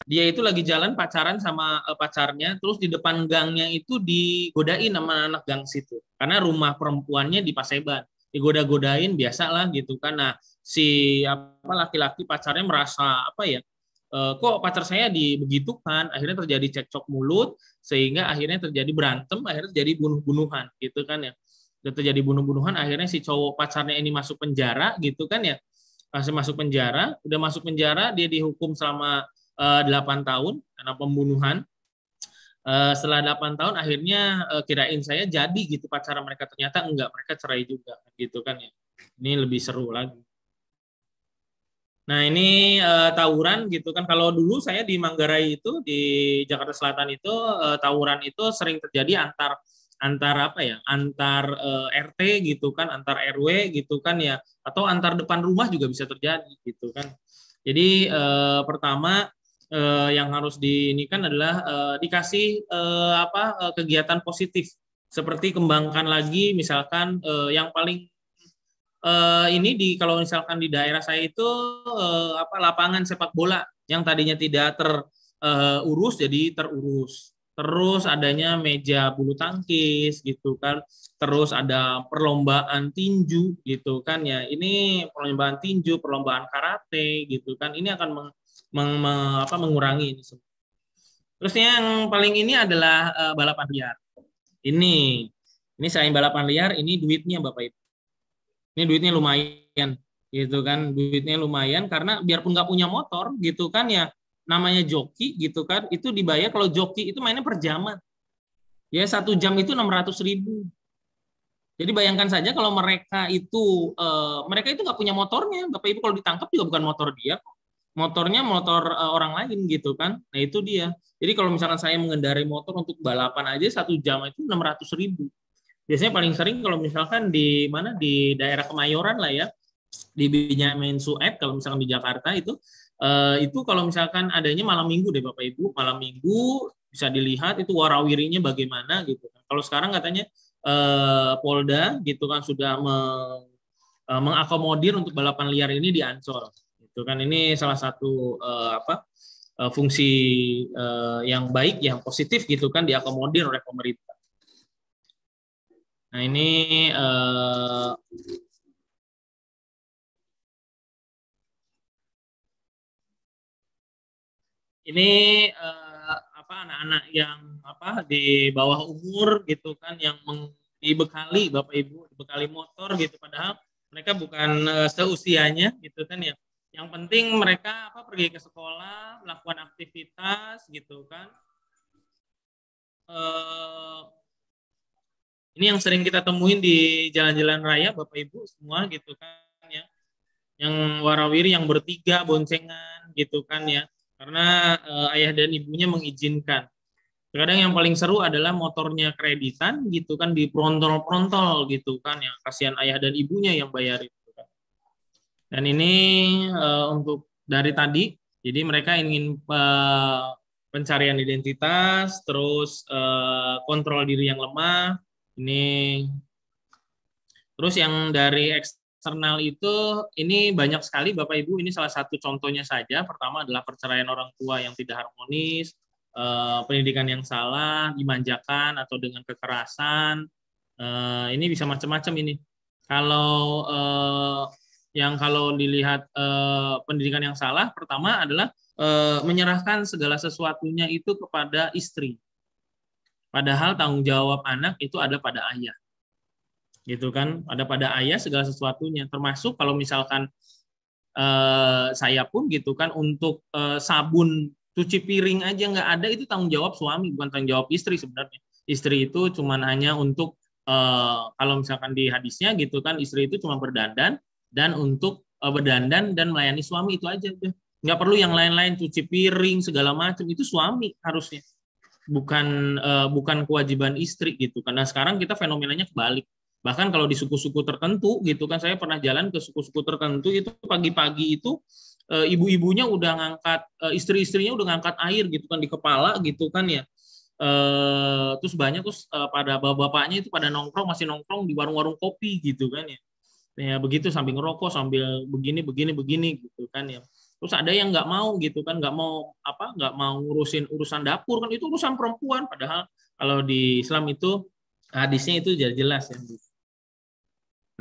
dia itu lagi jalan pacaran sama uh, pacarnya terus di depan gangnya itu digodain sama anak gang situ. Karena rumah perempuannya di Paseban. Digoda-godain biasa lah gitu kan. Nah si apa laki-laki pacarnya merasa apa ya e, kok pacar saya dibegitukan? Akhirnya terjadi cekcok mulut sehingga akhirnya terjadi berantem akhirnya terjadi bunuh-bunuhan gitu kan ya. Udah terjadi bunuh-bunuhan akhirnya si cowok pacarnya ini masuk penjara gitu kan ya. Masih masuk penjara udah masuk penjara dia dihukum selama 8 tahun karena pembunuhan. Uh, setelah 8 tahun akhirnya uh, kirain saya jadi gitu pacaran mereka. Ternyata enggak mereka cerai juga gitu kan ya. Ini lebih seru lagi. Nah ini uh, tawuran gitu kan. Kalau dulu saya di Manggarai itu di Jakarta Selatan itu uh, tawuran itu sering terjadi antar antar apa ya? Antar uh, eh, RT gitu kan antar RW gitu kan ya. Atau antar depan rumah juga bisa terjadi gitu kan. Jadi uh, pertama uh, yang harus di ini kan adalah uh, dikasih uh, apa uh, kegiatan positif. Seperti kembangkan lagi misalkan uh, yang paling uh, ini di kalau misalkan di daerah saya itu uh, apa lapangan sepak bola yang tadinya tidak terurus uh, jadi terurus. Terus adanya meja bulu tangkis gitu kan. Terus ada perlombaan tinju gitu kan ya. Ini perlombaan tinju perlombaan karate gitu kan. Ini akan meng, meng, apa, mengurangi ini semua. Terus yang paling ini adalah uh, balapan liar. Ini ini saya balapan liar ini duitnya bapak ibu. Ini duitnya lumayan gitu kan. Duitnya lumayan karena biarpun nggak punya motor gitu kan ya namanya joki gitu kan itu dibayar. Kalau joki itu mainnya per jaman. Ya satu jam itu enam ratus ribu. Jadi bayangkan saja kalau mereka itu uh, mereka itu nggak punya motornya. Bapak ibu kalau ditangkap juga bukan motor dia motornya motor uh, orang lain gitu kan. Nah itu dia. Jadi kalau misalkan saya mengendarai motor untuk balapan aja satu jam itu enam ratus ribu. Biasanya paling sering kalau misalkan di mana? Di daerah Kemayoran lah ya. Di Benyamin Sueb kalau misalkan di Jakarta itu Uh, itu kalau misalkan adanya malam minggu deh Bapak Ibu, malam minggu bisa dilihat itu warawirinya bagaimana gitu kan. Kalau sekarang katanya uh, Polda gitu kan sudah meng, uh, mengakomodir untuk balapan liar ini di Ancol. Gitu kan. Ini salah satu uh, apa uh, fungsi uh, yang baik yang positif gitu kan diakomodir oleh pemerintah. Nah, ini uh, ini uh, apa anak-anak yang apa di bawah umur gitu kan yang meng, dibekali Bapak Ibu dibekali motor gitu. Padahal mereka bukan uh, seusianya gitu kan ya yang penting mereka apa pergi ke sekolah melakukan aktivitas gitu kan uh, ini yang sering kita temuin di jalan-jalan raya Bapak Ibu semua gitu kan ya yang warawiri yang bertiga boncengan gitu kan ya karena uh, ayah dan ibunya mengizinkan. Kadang yang paling seru adalah motornya kreditan gitu kan di prontol-prontol gitu kan yang kasihan ayah dan ibunya yang bayar itu kan. Dan ini uh, untuk dari tadi jadi mereka ingin uh, pencarian identitas, terus uh, kontrol diri yang lemah. Ini. Terus yang dari eksternal itu ini banyak sekali Bapak Ibu ini salah satu contohnya saja. Pertama adalah perceraian orang tua yang tidak harmonis eh, pendidikan yang salah dimanjakan atau dengan kekerasan. Eh, ini bisa macam-macam ini. Kalau eh, yang kalau dilihat eh, pendidikan yang salah pertama adalah eh, menyerahkan segala sesuatunya itu kepada istri. Padahal tanggung jawab anak itu ada pada ayah. Gitu kan? Ada pada ayah segala sesuatunya. Termasuk kalau misalkan eh, saya pun gitu kan untuk sabun cuci piring aja nggak ada itu tanggung jawab suami bukan tanggung jawab istri sebenarnya. Istri itu cuma hanya untuk eh, kalau misalkan di hadisnya gitu kan istri itu cuma berdandan dan untuk eh, berdandan dan melayani suami itu aja udah. Nggak perlu yang lain-lain cuci piring segala macam. Itu suami harusnya. Bukan uh, bukan kewajiban istri gitu. Karena sekarang kita fenomenanya kebalik. Bahkan kalau di suku-suku tertentu gitu kan saya pernah jalan ke suku-suku tertentu itu pagi-pagi itu e, ibu-ibunya udah ngangkat e, istri-istrinya udah ngangkat air gitu kan di kepala gitu kan ya. E, terus banyak terus e, pada bapak-bapaknya itu pada nongkrong masih nongkrong di warung-warung kopi gitu kan ya. Ya begitu sambil ngerokok sambil begini begini begini gitu kan ya. Terus ada yang nggak mau gitu kan, nggak mau apa, nggak mau ngurusin urusan dapur kan itu urusan perempuan. Padahal kalau di Islam itu hadisnya itu jelas ya.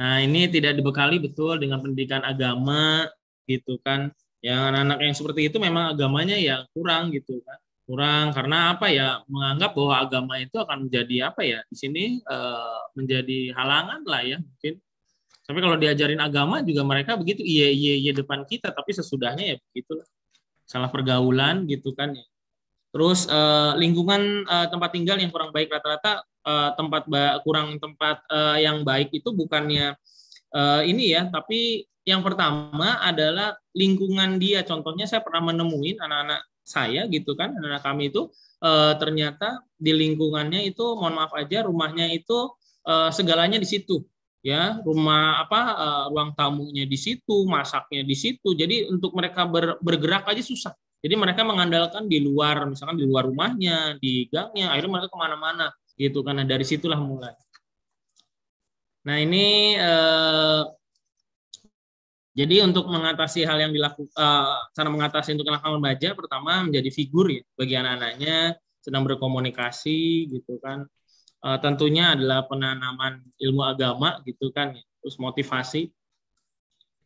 Nah, ini tidak dibekali betul dengan pendidikan agama gitu kan. Yang anak-anak yang seperti itu memang agamanya ya kurang gitu kan. Kurang karena apa ya? Menganggap bahwa agama itu akan menjadi apa ya? Di sini uh, menjadi halangan lah ya mungkin. Tapi kalau diajarin agama juga mereka begitu iya iya iya depan kita tapi sesudahnya ya begitu Salah pergaulan gitu kan ya. Terus uh, lingkungan uh, tempat tinggal yang kurang baik rata-rata uh, tempat kurang tempat uh, yang baik itu bukannya uh, ini ya, tapi yang pertama adalah lingkungan dia. Contohnya saya pernah menemuin anak-anak saya gitu kan, anak-anak kami itu uh, ternyata di lingkungannya itu, mohon maaf aja, rumahnya itu uh, segalanya di situ ya rumah apa uh, ruang tamunya di situ masaknya di situ jadi untuk mereka ber, bergerak aja susah jadi mereka mengandalkan di luar, misalkan di luar rumahnya, di gangnya, akhirnya mereka ke mana-mana gitu karena dari situlah mulai. Nah ini eh, jadi untuk mengatasi hal yang dilakukan, eh, cara mengatasi untuk anak remaja, pertama menjadi figur ya bagi anak-anaknya sedang berkomunikasi gitu kan. Eh, tentunya adalah penanaman ilmu agama gitu kan, terus motivasi.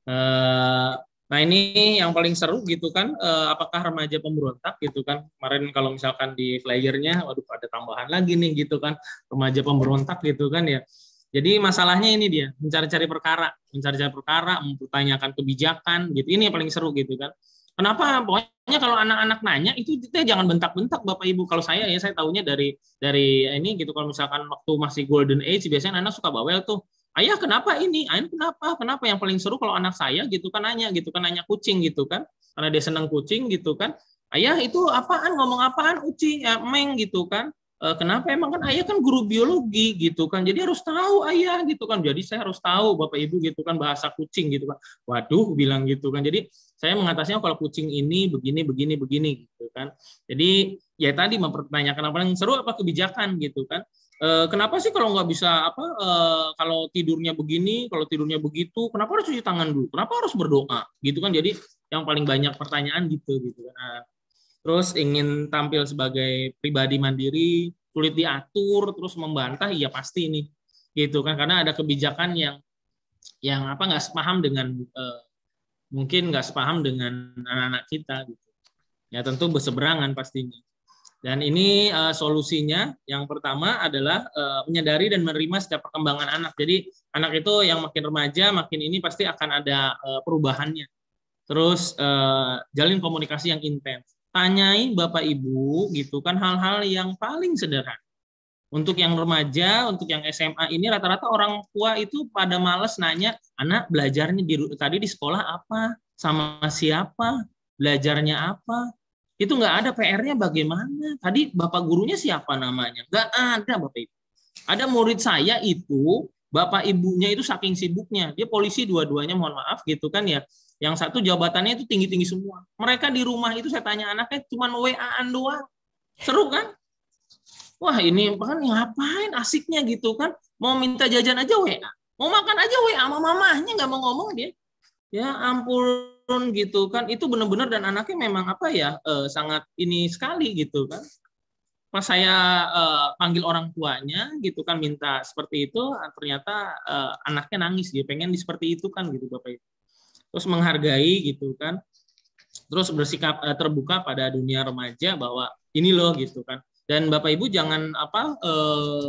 Eh, Nah ini yang paling seru gitu kan, eh, apakah remaja pemberontak gitu kan? Kemarin kalau misalkan di flyernya, waduh ada tambahan lagi nih gitu kan, remaja pemberontak gitu kan ya. Jadi masalahnya ini dia, mencari-cari perkara, mencari-cari perkara, mempertanyakan kebijakan gitu. Ini yang paling seru gitu kan. Kenapa? Pokoknya kalau anak-anak nanya itu kita jangan bentak-bentak Bapak Ibu. Kalau saya ya saya tahunya dari dari ini gitu. Kalau misalkan waktu masih golden age biasanya anak suka bawel tuh ayah kenapa ini? Ayah kenapa? Kenapa? Yang paling seru kalau anak saya gitu kan nanya gitu kan nanya kucing gitu kan. Karena dia senang kucing gitu kan. Ayah itu apaan? Ngomong apaan uci? Ya meng gitu kan kenapa emang kan ayah kan guru biologi gitu kan jadi harus tahu ayah gitu kan jadi saya harus tahu bapak ibu gitu kan bahasa kucing gitu kan waduh bilang gitu kan jadi saya mengatasinya kalau kucing ini begini begini begini gitu kan jadi ya tadi mempertanyakan apa yang seru apa kebijakan gitu kan Eh, kenapa sih kalau nggak bisa apa uh, kalau tidurnya begini, kalau tidurnya begitu, kenapa harus cuci tangan dulu? Kenapa harus berdoa? Gitu kan. Jadi yang paling banyak pertanyaan gitu gitu kan. Nah, terus ingin tampil sebagai pribadi mandiri, sulit diatur, terus membantah, iya pasti ini. Gitu kan karena ada kebijakan yang yang apa nggak sepaham dengan uh, mungkin nggak sepaham dengan anak-anak kita gitu. Ya tentu berseberangan pastinya. Dan ini uh, solusinya yang pertama adalah uh, menyadari dan menerima setiap perkembangan anak. Jadi anak itu yang makin remaja, makin ini pasti akan ada perubahannya. Terus jalin komunikasi yang intens. Tanyai Bapak Ibu gitu kan hal-hal yang paling sederhana. Untuk yang remaja, untuk yang SMA ini rata-rata orang tua itu pada males nanya, anak belajarnya di, tadi di sekolah apa, sama siapa, belajarnya apa, itu nggak ada PR-nya bagaimana. Tadi bapak gurunya siapa namanya? Nggak ada bapak ibu. Ada murid saya itu bapak ibunya itu saking sibuknya dia polisi dua-duanya mohon maaf gitu kan ya. Yang satu jabatannya itu tinggi-tinggi semua. Mereka di rumah itu saya tanya anaknya cuma WA-an doang. Seru kan? Wah ini kan ngapain asiknya gitu kan? Mau minta jajan aja WA. Mau makan aja WA sama mamahnya nggak mau ngomong dia. Ya ampun gitu kan itu benar-benar dan anaknya memang apa ya eh, sangat ini sekali gitu kan pas saya eh, panggil orang tuanya gitu kan minta seperti itu ternyata eh, anaknya nangis dia pengen di seperti itu kan gitu bapak itu terus menghargai gitu kan. Terus bersikap eh, terbuka pada dunia remaja bahwa ini loh gitu kan. Dan bapak ibu jangan apa eh,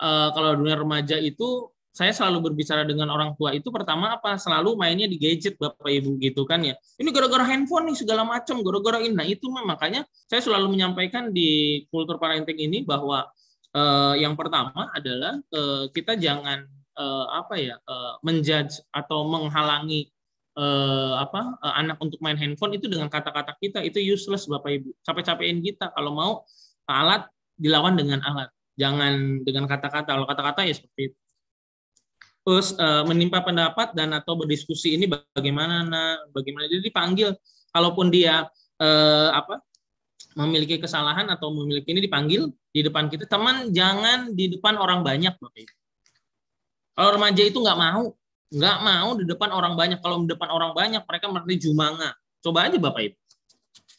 eh, kalau dunia remaja itu saya selalu berbicara dengan orang tua itu pertama apa? Selalu mainnya di gadget bapak ibu gitu kan ya. Ini gara-gara handphone nih segala macam gara-gara ini. Nah itu makanya saya selalu menyampaikan di kultur parenting ini bahwa eh, yang pertama adalah eh, kita jangan eh, apa ya eh, menjudge atau menghalangi eh, apa eh, anak untuk main handphone itu dengan kata-kata kita itu useless bapak ibu. Capek-capekin kita. Kalau mau alat dilawan dengan alat. Jangan dengan kata-kata. Kalau kata-kata ya seperti itu. Terus uh, menimpa pendapat dan atau berdiskusi ini bagaimana nah bagaimana? Jadi dipanggil. Kalaupun dia uh, apa memiliki kesalahan atau memiliki ini dipanggil di depan kita. Teman jangan di depan orang banyak bapak ibu. Kalau remaja itu nggak mau nggak mau di depan orang banyak. Kalau di depan orang banyak mereka merasa jumanga. Coba aja bapak ibu.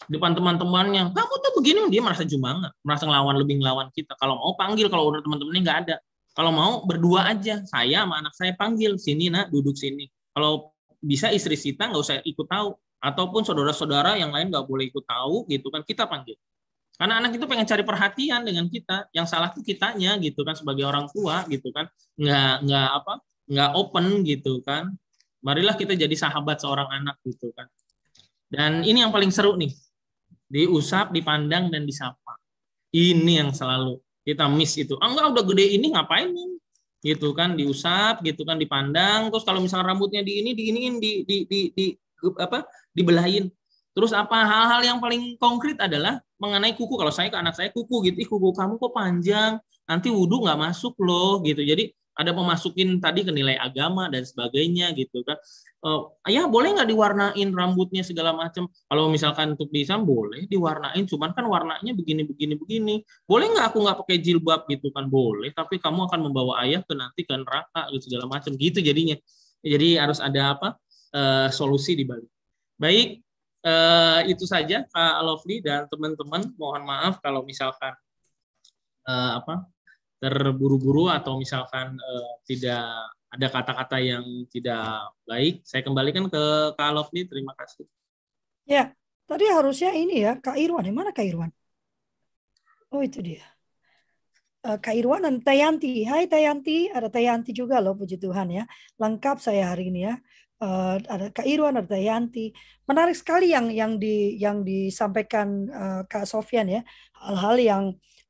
Di depan teman-temannya. Kamu tuh begini dia merasa jumanga. Merasa ngelawan lebih ngelawan kita. Kalau mau panggil kalau udah teman-temannya nggak ada. Kalau mau berdua aja, saya sama anak saya panggil. Sini nak. Duduk sini. Kalau bisa istri kita nggak usah ikut tahu, ataupun saudara-saudara yang lain nggak boleh ikut tahu gitu kan. Kita panggil. Karena anak itu pengen cari perhatian dengan kita, yang salah itu kitanya gitu kan. Sebagai orang tua gitu kan, nggak nggak apa nggak open gitu kan. Marilah kita jadi sahabat seorang anak gitu kan. Dan ini yang paling seru nih, diusap, dipandang dan disapa. Ini yang selalu kita miss itu. Ah, enggak udah gede ini ngapain gitu kan diusap gitu kan dipandang. Terus kalau misalnya rambutnya di ini di ini di di di, di apa dibelahin. Terus apa hal-hal yang paling konkret adalah mengenai kuku. Kalau saya ke anak saya kuku gitu. Ih, kuku kamu kok panjang? Nanti wudhu nggak masuk loh gitu. Jadi ada pemasukin tadi ke nilai agama dan sebagainya gitu kan. Uh, ya boleh nggak diwarnain rambutnya segala macam kalau misalkan untuk di Islam boleh diwarnain cuman kan warnanya begini begini begini. Boleh nggak aku nggak pakai jilbab gitu kan? Boleh tapi kamu akan membawa ayah ke nanti ke neraka gitu segala macam gitu jadinya. Jadi harus ada apa? Uh, solusi di balik. Baik uh, itu saja Kak Lovely dan teman-teman. Mohon maaf kalau misalkan uh, apa terburu-buru atau misalkan uh, tidak ada kata-kata yang tidak baik, saya kembalikan ke Kak Lovely. Terima kasih. Ya, tadi harusnya ini ya, Kak Irwan. Di mana Kak Irwan? Oh, itu dia. Uh, Kak Irwan dan Tayanti. Hai Tayanti, ada Tayanti juga loh, puji Tuhan ya. Lengkap saya hari ini ya. Uh, ada Kak Irwan, ada Tayanti. Menarik sekali yang yang di yang disampaikan Kak Sofian ya. Hal-hal yang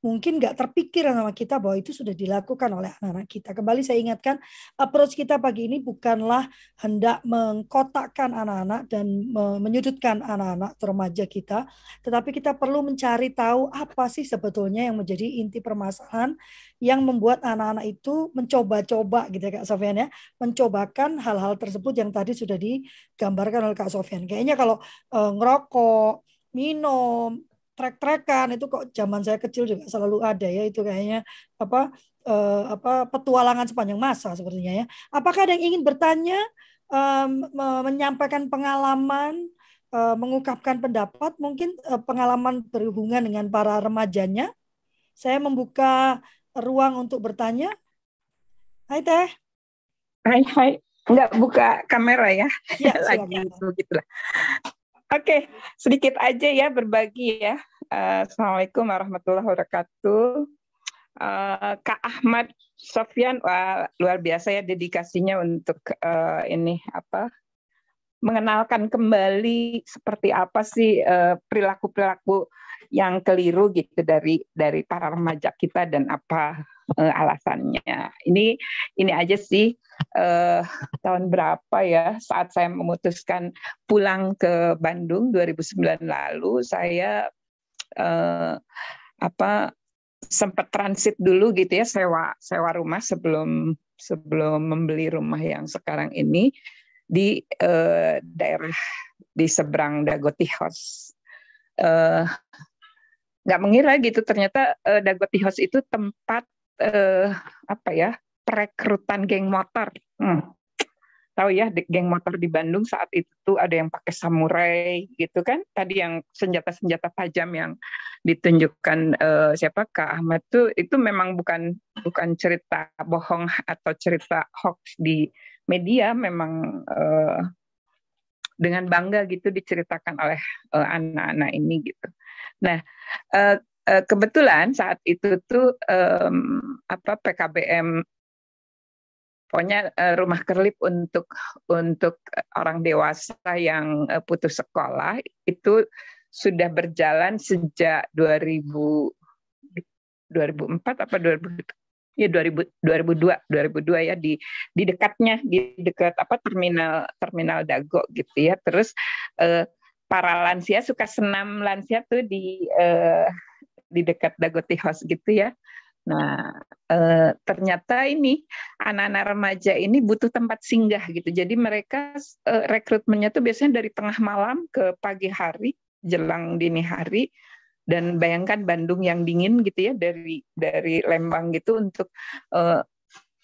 mungkin nggak terpikir sama kita bahwa itu sudah dilakukan oleh anak-anak kita. Kembali saya ingatkan, approach kita pagi ini bukanlah hendak mengkotakkan anak-anak dan menyudutkan anak-anak remaja kita, tetapi kita perlu mencari tahu apa sih sebetulnya yang menjadi inti permasalahan yang membuat anak-anak itu mencoba-coba gitu ya Kak Sofian ya, mencobakan hal-hal tersebut yang tadi sudah digambarkan oleh Kak Sofian. Kayaknya kalau e, ngerokok, minum, trek-trekan itu kok zaman saya kecil juga selalu ada ya itu kayaknya apa uh, apa petualangan sepanjang masa sepertinya ya. Apakah ada yang ingin bertanya, um, menyampaikan pengalaman, uh, mengungkapkan pendapat, mungkin uh, pengalaman berhubungan dengan para remajanya? Saya membuka ruang untuk bertanya. Hai Teh. Hai hai. Enggak buka kamera ya. Ya, lagi itu Oke, sedikit aja ya berbagi ya. Uh, Assalamualaikum warahmatullahi wabarakatuh. Uh, Kak Ahmad Sofyan, wah, luar biasa ya dedikasinya untuk uh, ini apa mengenalkan kembali seperti apa sih perilaku-perilaku yang keliru gitu dari dari para remaja kita dan apa uh, alasannya. Ini ini aja sih uh, tahun berapa ya saat saya memutuskan pulang ke Bandung 2009 lalu saya uh, apa sempat transit dulu gitu ya sewa sewa rumah sebelum sebelum membeli rumah yang sekarang ini di uh, daerah di seberang Dagoti House. Uh, nggak mengira gitu ternyata uh, Dagoti itu tempat uh, apa ya perekrutan geng motor. Hmm. Tahu ya geng motor di Bandung saat itu tuh ada yang pakai samurai gitu kan? Tadi yang senjata-senjata tajam yang ditunjukkan uh, siapa Kak Ahmad tuh itu memang bukan bukan cerita bohong atau cerita hoax di media, memang uh, dengan bangga gitu diceritakan oleh anak-anak uh, ini gitu. Nah, Eh, kebetulan saat itu tuh um, apa PKBM pokoknya uh, rumah kerlip untuk untuk orang dewasa yang uh, putus sekolah itu sudah berjalan sejak 2000 2004 apa 2000 ya 2000 2002 2002 ya di di dekatnya di dekat apa terminal terminal Dago gitu ya. Terus uh, para lansia suka senam lansia tuh di uh, di dekat Dagoti House gitu ya. Nah, e, ternyata ini anak-anak remaja ini butuh tempat singgah gitu. Jadi mereka e, rekrutmennya tuh biasanya dari tengah malam ke pagi hari, jelang dini hari. Dan bayangkan Bandung yang dingin gitu ya dari dari Lembang gitu untuk e,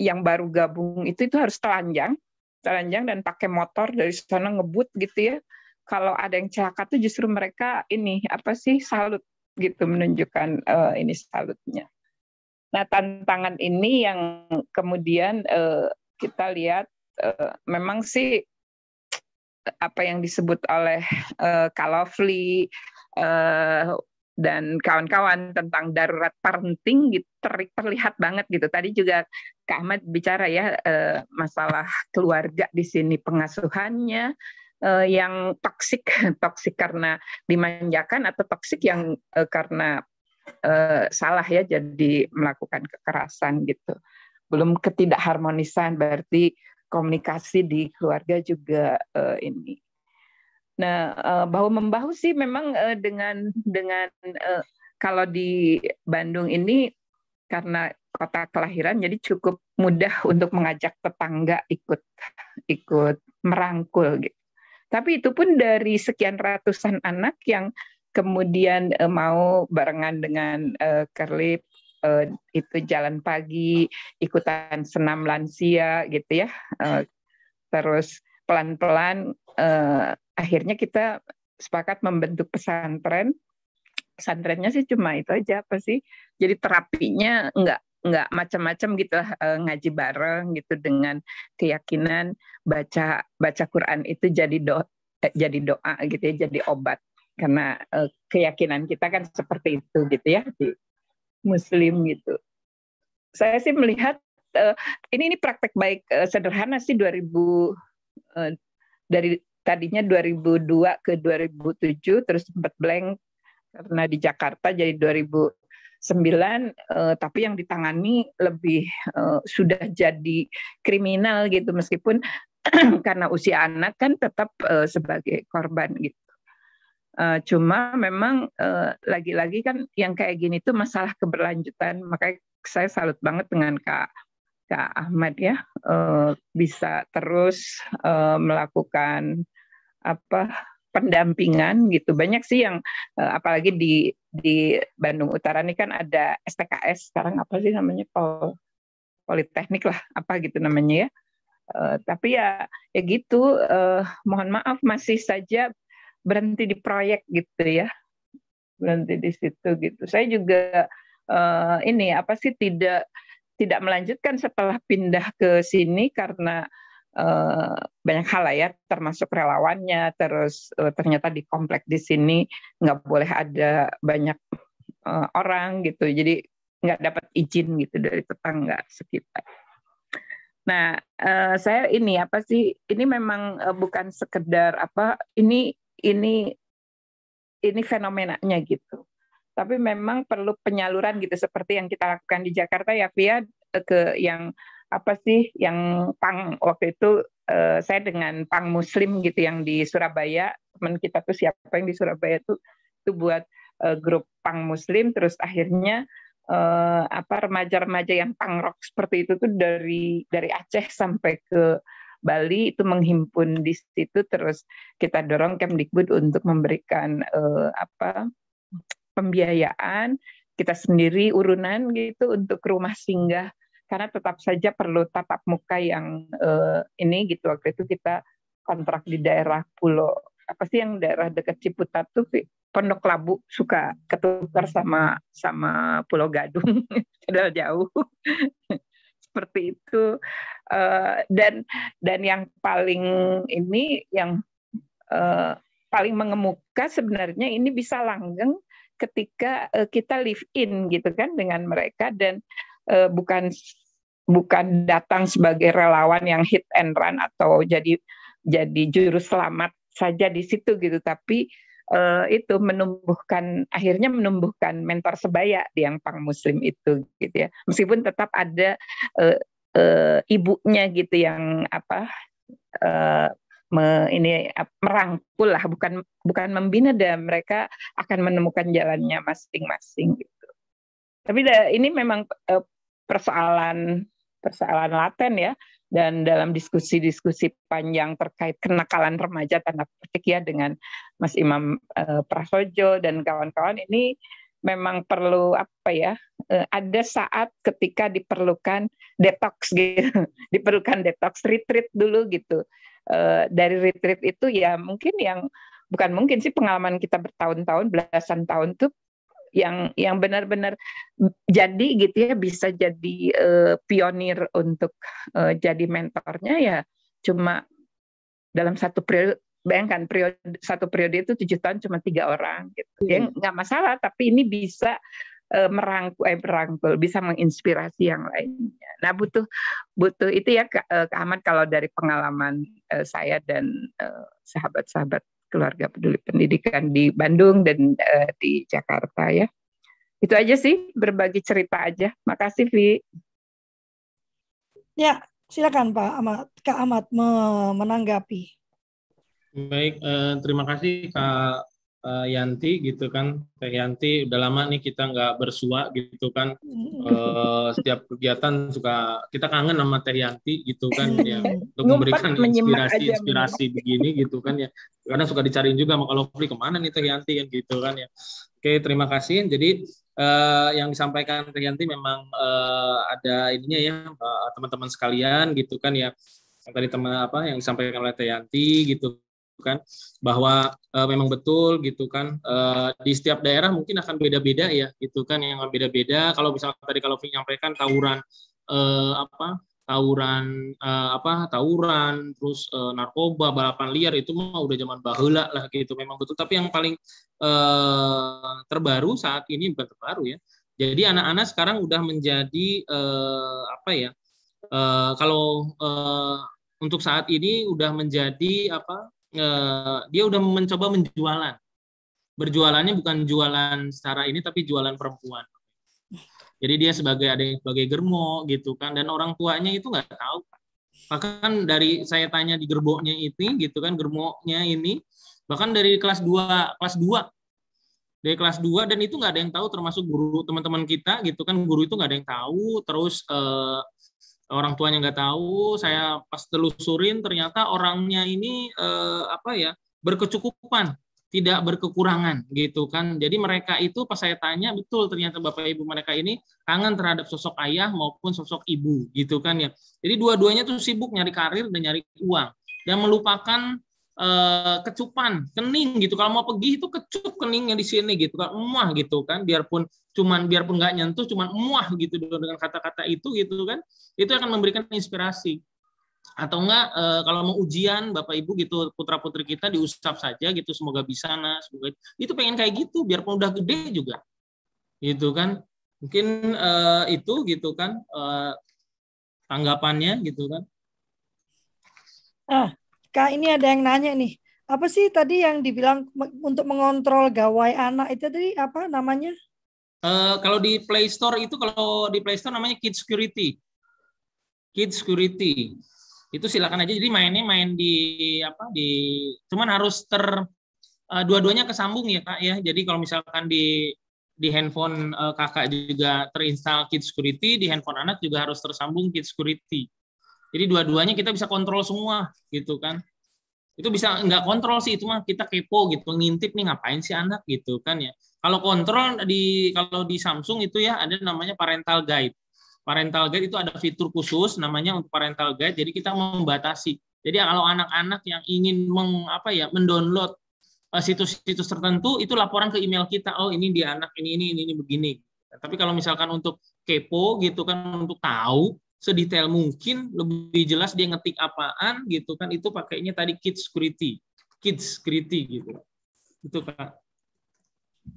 yang baru gabung itu itu harus telanjang, telanjang dan pakai motor dari sana ngebut gitu ya. Kalau ada yang celaka tuh justru mereka ini apa sih salut gitu menunjukkan uh, ini salutnya. Nah, tantangan ini yang kemudian uh, kita lihat uh, memang sih apa yang disebut oleh uh, Kalofli uh, dan kawan-kawan tentang darurat parenting gitu terlihat banget gitu. Tadi juga Kak Ahmad bicara ya uh, masalah keluarga di sini pengasuhannya uh, yang toksik, toksik karena dimanjakan atau toksik yang uh, karena uh, salah ya jadi melakukan kekerasan gitu. Belum ketidakharmonisan berarti komunikasi di keluarga juga uh, ini. Nah, uh, bahu membahu sih memang uh, dengan dengan uh, kalau di Bandung ini karena kota kelahiran jadi cukup mudah untuk mengajak tetangga ikut ikut merangkul gitu. Tapi itu pun dari sekian ratusan anak yang kemudian uh, mau barengan dengan uh, Kerlip uh, itu jalan pagi, ikutan senam lansia gitu ya. Uh, terus pelan-pelan uh, akhirnya kita sepakat membentuk pesantren. Pesantrennya sih cuma itu aja apa sih? Jadi terapinya enggak nggak macam-macam gitu lah ngaji bareng gitu dengan keyakinan baca baca Quran itu jadi doa jadi doa gitu ya jadi obat karena uh, keyakinan kita kan seperti itu gitu ya di Muslim gitu. Saya sih melihat uh, ini ini praktek baik uh, sederhana sih 2000 uh, dari tadinya 2002 ke 2007 terus sempat blank karena di Jakarta jadi 2009 uh, tapi yang ditangani lebih uh, sudah jadi kriminal gitu meskipun karena usia anak kan tetap uh, sebagai korban gitu. Uh, cuma memang uh, lagi-lagi kan yang kayak gini tuh masalah keberlanjutan. Makanya saya salut banget dengan Kak Kak Ahmad ya uh, bisa terus uh, melakukan apa pendampingan gitu. Banyak sih yang uh, apalagi di di Bandung Utara ini kan ada STKS sekarang apa sih namanya Pol Politeknik lah apa gitu namanya ya. Uh, tapi ya ya gitu. Uh, mohon maaf masih saja berhenti di proyek gitu ya berhenti di situ gitu saya juga uh, ini apa sih tidak tidak melanjutkan setelah pindah ke sini karena uh, banyak hal lah ya termasuk relawannya terus uh, ternyata di komplek di sini nggak boleh ada banyak uh, orang gitu jadi nggak dapat izin gitu dari tetangga sekitar. Nah, uh, saya ini apa sih? Ini memang uh, bukan sekedar apa? Ini ini ini fenomenanya gitu. Tapi memang perlu penyaluran gitu seperti yang kita lakukan di Jakarta ya via ke yang apa sih yang pang waktu itu uh, saya dengan pang muslim gitu yang di Surabaya teman kita tuh siapa yang di Surabaya tuh itu buat uh, grup pang muslim terus akhirnya uh, apa remaja-remaja yang pang rock seperti itu tuh dari dari Aceh sampai ke Bali itu menghimpun di situ terus kita dorong Kemdikbud untuk memberikan uh, apa pembiayaan. Kita sendiri urunan gitu untuk rumah singgah karena tetap saja perlu tatap muka yang uh, ini gitu. Waktu itu kita kontrak di daerah pulau apa sih yang daerah dekat Ciputat tuh Pondok Labu. Suka ketukar sama sama Pulau Gadung. Padahal jauh. Seperti itu. Uh, dan dan yang paling ini yang uh, paling mengemuka sebenarnya ini bisa langgeng ketika uh, kita live in gitu kan dengan mereka. Dan bukan bukan datang sebagai relawan yang hit and run atau jadi jadi juru selamat saja di situ gitu. Tapi uh, itu menumbuhkan akhirnya menumbuhkan mentor sebaya di yang pang muslim itu gitu ya. Meskipun tetap ada uh, uh, ibunya gitu yang apa uh, me, ini merangkul lah. Bukan bukan membina dan mereka akan menemukan jalannya masing-masing gitu. Tapi ini memang uh, persoalan persoalan laten ya. Dan dalam diskusi-diskusi panjang terkait kenakalan remaja tanda petik ya dengan Mas Imam uh, Prasojo dan kawan-kawan ini memang perlu apa ya uh, ada saat ketika diperlukan detox gitu. Diperlukan detox retreat dulu gitu. Uh, dari retreat itu ya mungkin yang bukan mungkin sih pengalaman kita bertahun-tahun belasan tahun tuh yang yang benar-benar jadi gitu ya bisa jadi uh, pionir untuk uh, jadi mentornya ya cuma dalam satu periode bayangkan periode satu periode itu tujuh tahun cuma tiga orang gitu ya hmm. nggak masalah tapi ini bisa uh, merangkul eh merangkul bisa menginspirasi yang lainnya nah butuh butuh itu ya Kak, uh, Ahmad kalau dari pengalaman uh, saya dan sahabat-sahabat keluarga peduli pendidikan di Bandung dan uh, di Jakarta ya. Itu aja sih berbagi cerita aja. Makasih Vi. Ya, silakan Pak Ahmad, Kak Ahmad menanggapi. Baik, eh, terima kasih Kak uh, Yanti gitu kan. Teh Yanti udah lama nih kita nggak bersua gitu kan. Uh, setiap kegiatan suka kita kangen sama Teh Yanti gitu kan ya. Untuk memberikan inspirasi inspirasi begini gitu kan ya. Karena suka dicariin juga sama kalau Fli ke mana nih Teh Yanti? kan gitu kan ya. Oke terima kasih. Jadi uh, yang disampaikan Teh Yanti memang uh, ada ininya ya teman-teman sekalian gitu kan ya. Yang tadi teman apa yang disampaikan oleh Teh Yanti gitu kan. Bahwa uh, memang betul gitu kan uh, di setiap daerah mungkin akan beda-beda ya gitu kan yang beda-beda. Kalau misalnya tadi kalau menyampaikan tawuran uh, apa tawuran uh, apa tawuran terus uh, narkoba balapan liar itu mah udah zaman bahula lah gitu. Memang betul. Tapi yang paling uh, terbaru saat ini bukan terbaru ya. Jadi anak-anak sekarang udah menjadi uh, apa ya uh, kalau uh, untuk saat ini udah menjadi apa eh, dia udah mencoba menjualan. Berjualannya bukan jualan secara ini tapi jualan perempuan. Jadi dia sebagai ada sebagai germo gitu kan dan orang tuanya itu nggak tahu. Bahkan dari saya tanya di gerboknya itu gitu kan germonya ini bahkan dari kelas 2 kelas 2 dari kelas 2 dan itu nggak ada yang tahu termasuk guru teman-teman kita gitu kan guru itu nggak ada yang tahu terus eh, orang tuanya nggak tahu saya pas telusurin ternyata orangnya ini eh, apa ya berkecukupan tidak berkekurangan gitu kan. Jadi mereka itu pas saya tanya betul ternyata bapak ibu mereka ini kangen terhadap sosok ayah maupun sosok ibu gitu kan ya. Jadi dua-duanya tuh sibuk nyari karir dan nyari uang. Dan melupakan eh, kecupan kening gitu. Kalau mau pergi itu kecup keningnya di sini gitu. Kan emuah gitu kan biarpun cuman biarpun nggak nyentuh cuman emuah gitu dengan kata-kata itu gitu kan itu akan memberikan inspirasi. Atau enggak e, kalau mau ujian bapak ibu gitu putra putri kita diusap saja gitu semoga bisa nah semoga itu pengen kayak gitu biarpun udah gede juga. Gitu kan. Mungkin e, itu gitu kan e, tanggapannya gitu kan. Ah kak ini ada yang nanya nih apa sih tadi yang dibilang untuk mengontrol gawai anak itu tadi apa namanya Uh, kalau di Play Store itu kalau di Play Store namanya Kid Security. Kid Security. Itu silakan aja. Jadi mainnya main di apa di cuman harus ter uh, dua-duanya kesambung ya Kak ya. Jadi kalau misalkan di di handphone uh, kakak juga terinstall Kid Security, di handphone anak juga harus tersambung Kid Security. Jadi dua-duanya kita bisa kontrol semua gitu kan. Itu bisa nggak kontrol sih itu mah kita kepo gitu, ngintip nih ngapain sih anak gitu kan ya. Kalau kontrol di kalau di Samsung itu ya ada namanya parental guide. Parental guide itu ada fitur khusus namanya untuk parental guide. Jadi kita membatasi. Jadi kalau anak-anak yang ingin meng, apa ya mendownload eh, situs-situs tertentu itu laporan ke email kita. Oh ini dia anak ini ini ini, ini begini. Tapi kalau misalkan untuk kepo gitu kan untuk tahu sedetail mungkin lebih jelas dia ngetik apaan gitu kan itu pakainya tadi kids security kids security gitu itu kak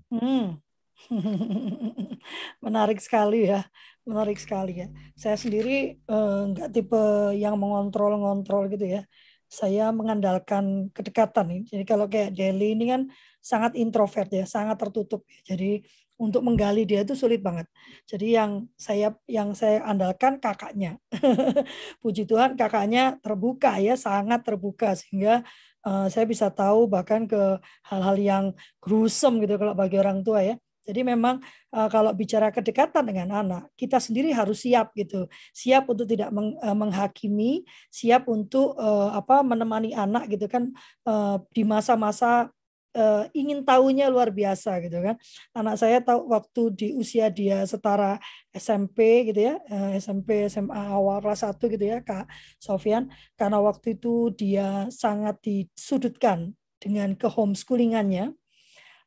Hmm. Menarik sekali ya, menarik sekali ya. Saya sendiri eh, nggak tipe yang mengontrol-ngontrol gitu ya. Saya mengandalkan kedekatan nih. Jadi kalau kayak Deli ini kan sangat introvert ya, sangat tertutup. Ya. Jadi untuk menggali dia itu sulit banget. Jadi yang saya yang saya andalkan kakaknya. Puji Tuhan kakaknya terbuka ya, sangat terbuka sehingga uh, saya bisa tahu bahkan ke hal-hal yang gruesome gitu kalau bagi orang tua ya. Jadi memang uh, kalau bicara kedekatan dengan anak, kita sendiri harus siap gitu, siap untuk tidak meng, uh, menghakimi, siap untuk uh, apa menemani anak gitu kan uh, di masa-masa uh, ingin tahunya luar biasa gitu kan. Anak saya tahu waktu di usia dia setara SMP gitu ya, uh, eh, SMP SMA awal kelas 1 gitu ya Kak Sofian, karena waktu itu dia sangat disudutkan dengan ke homeschoolingannya.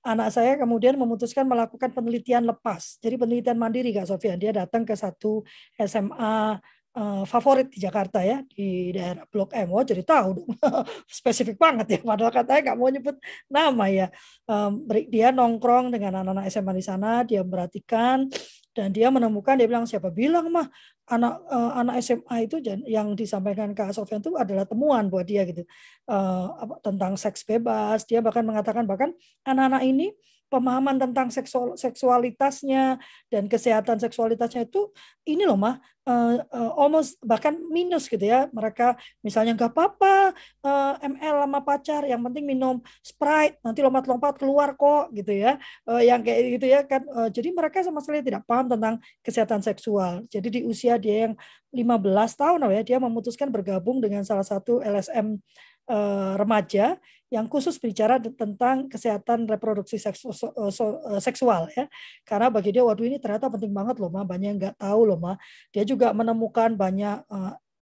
anak saya kemudian memutuskan melakukan penelitian lepas. Jadi penelitian mandiri Kak Sofian. Dia datang ke satu SMA uh, favorit di Jakarta ya di daerah Blok M. Oh jadi tahu dong spesifik banget ya. Padahal katanya nggak mau nyebut nama ya. Um, dia nongkrong dengan anak-anak SMA di sana. Dia memperhatikan dan dia menemukan dia bilang siapa bilang mah anak uh, anak SMA itu yang disampaikan Kak Sofian itu adalah temuan buat dia gitu uh, tentang seks bebas. Dia bahkan mengatakan bahkan anak-anak ini pemahaman tentang seksual seksualitasnya dan kesehatan seksualitasnya itu ini loh mah uh, uh, almost bahkan minus gitu ya. Mereka misalnya nggak apa-apa uh, ml sama pacar yang penting minum sprite nanti lompat-lompat keluar kok gitu ya. Uh, yang kayak gitu ya kan. Uh, jadi mereka sama sekali tidak paham tentang kesehatan seksual. Jadi di usia dia yang 15 tahun ya dia memutuskan bergabung dengan salah satu LSM remaja yang khusus bicara tentang kesehatan reproduksi eh, eh, seksual ya. Karena bagi dia waduh ini ternyata penting banget loh mah banyak yang nggak tahu loh mah dia juga menemukan banyak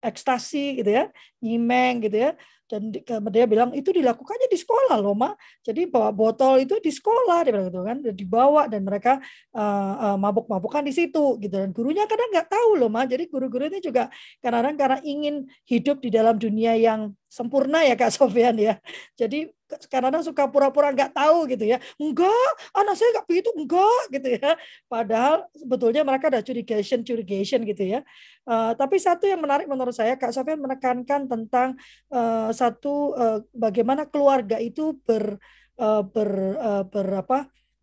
ekstasi gitu ya nyimeng gitu ya. Dan dia bilang itu dilakukannya di sekolah loh mak jadi bawa botol itu di sekolah dia bilang gitu kan. Dibawa dan mereka uh, uh, mabuk-mabukan di situ gitu. Dan gurunya kadang nggak tahu loh mak jadi guru-guru ini juga kadang-kadang karena ingin hidup di dalam dunia yang sempurna ya kak Sofian ya. Jadi kadang-kadang suka pura-pura nggak tahu gitu ya. Enggak, anak saya nggak begitu, enggak gitu ya. Padahal sebetulnya mereka ada curigation, curigation gitu ya. Uh, tapi satu yang menarik menurut saya, Kak Sofian menekankan tentang uh, satu uh, bagaimana keluarga itu ber uh, ber, uh, ber apa,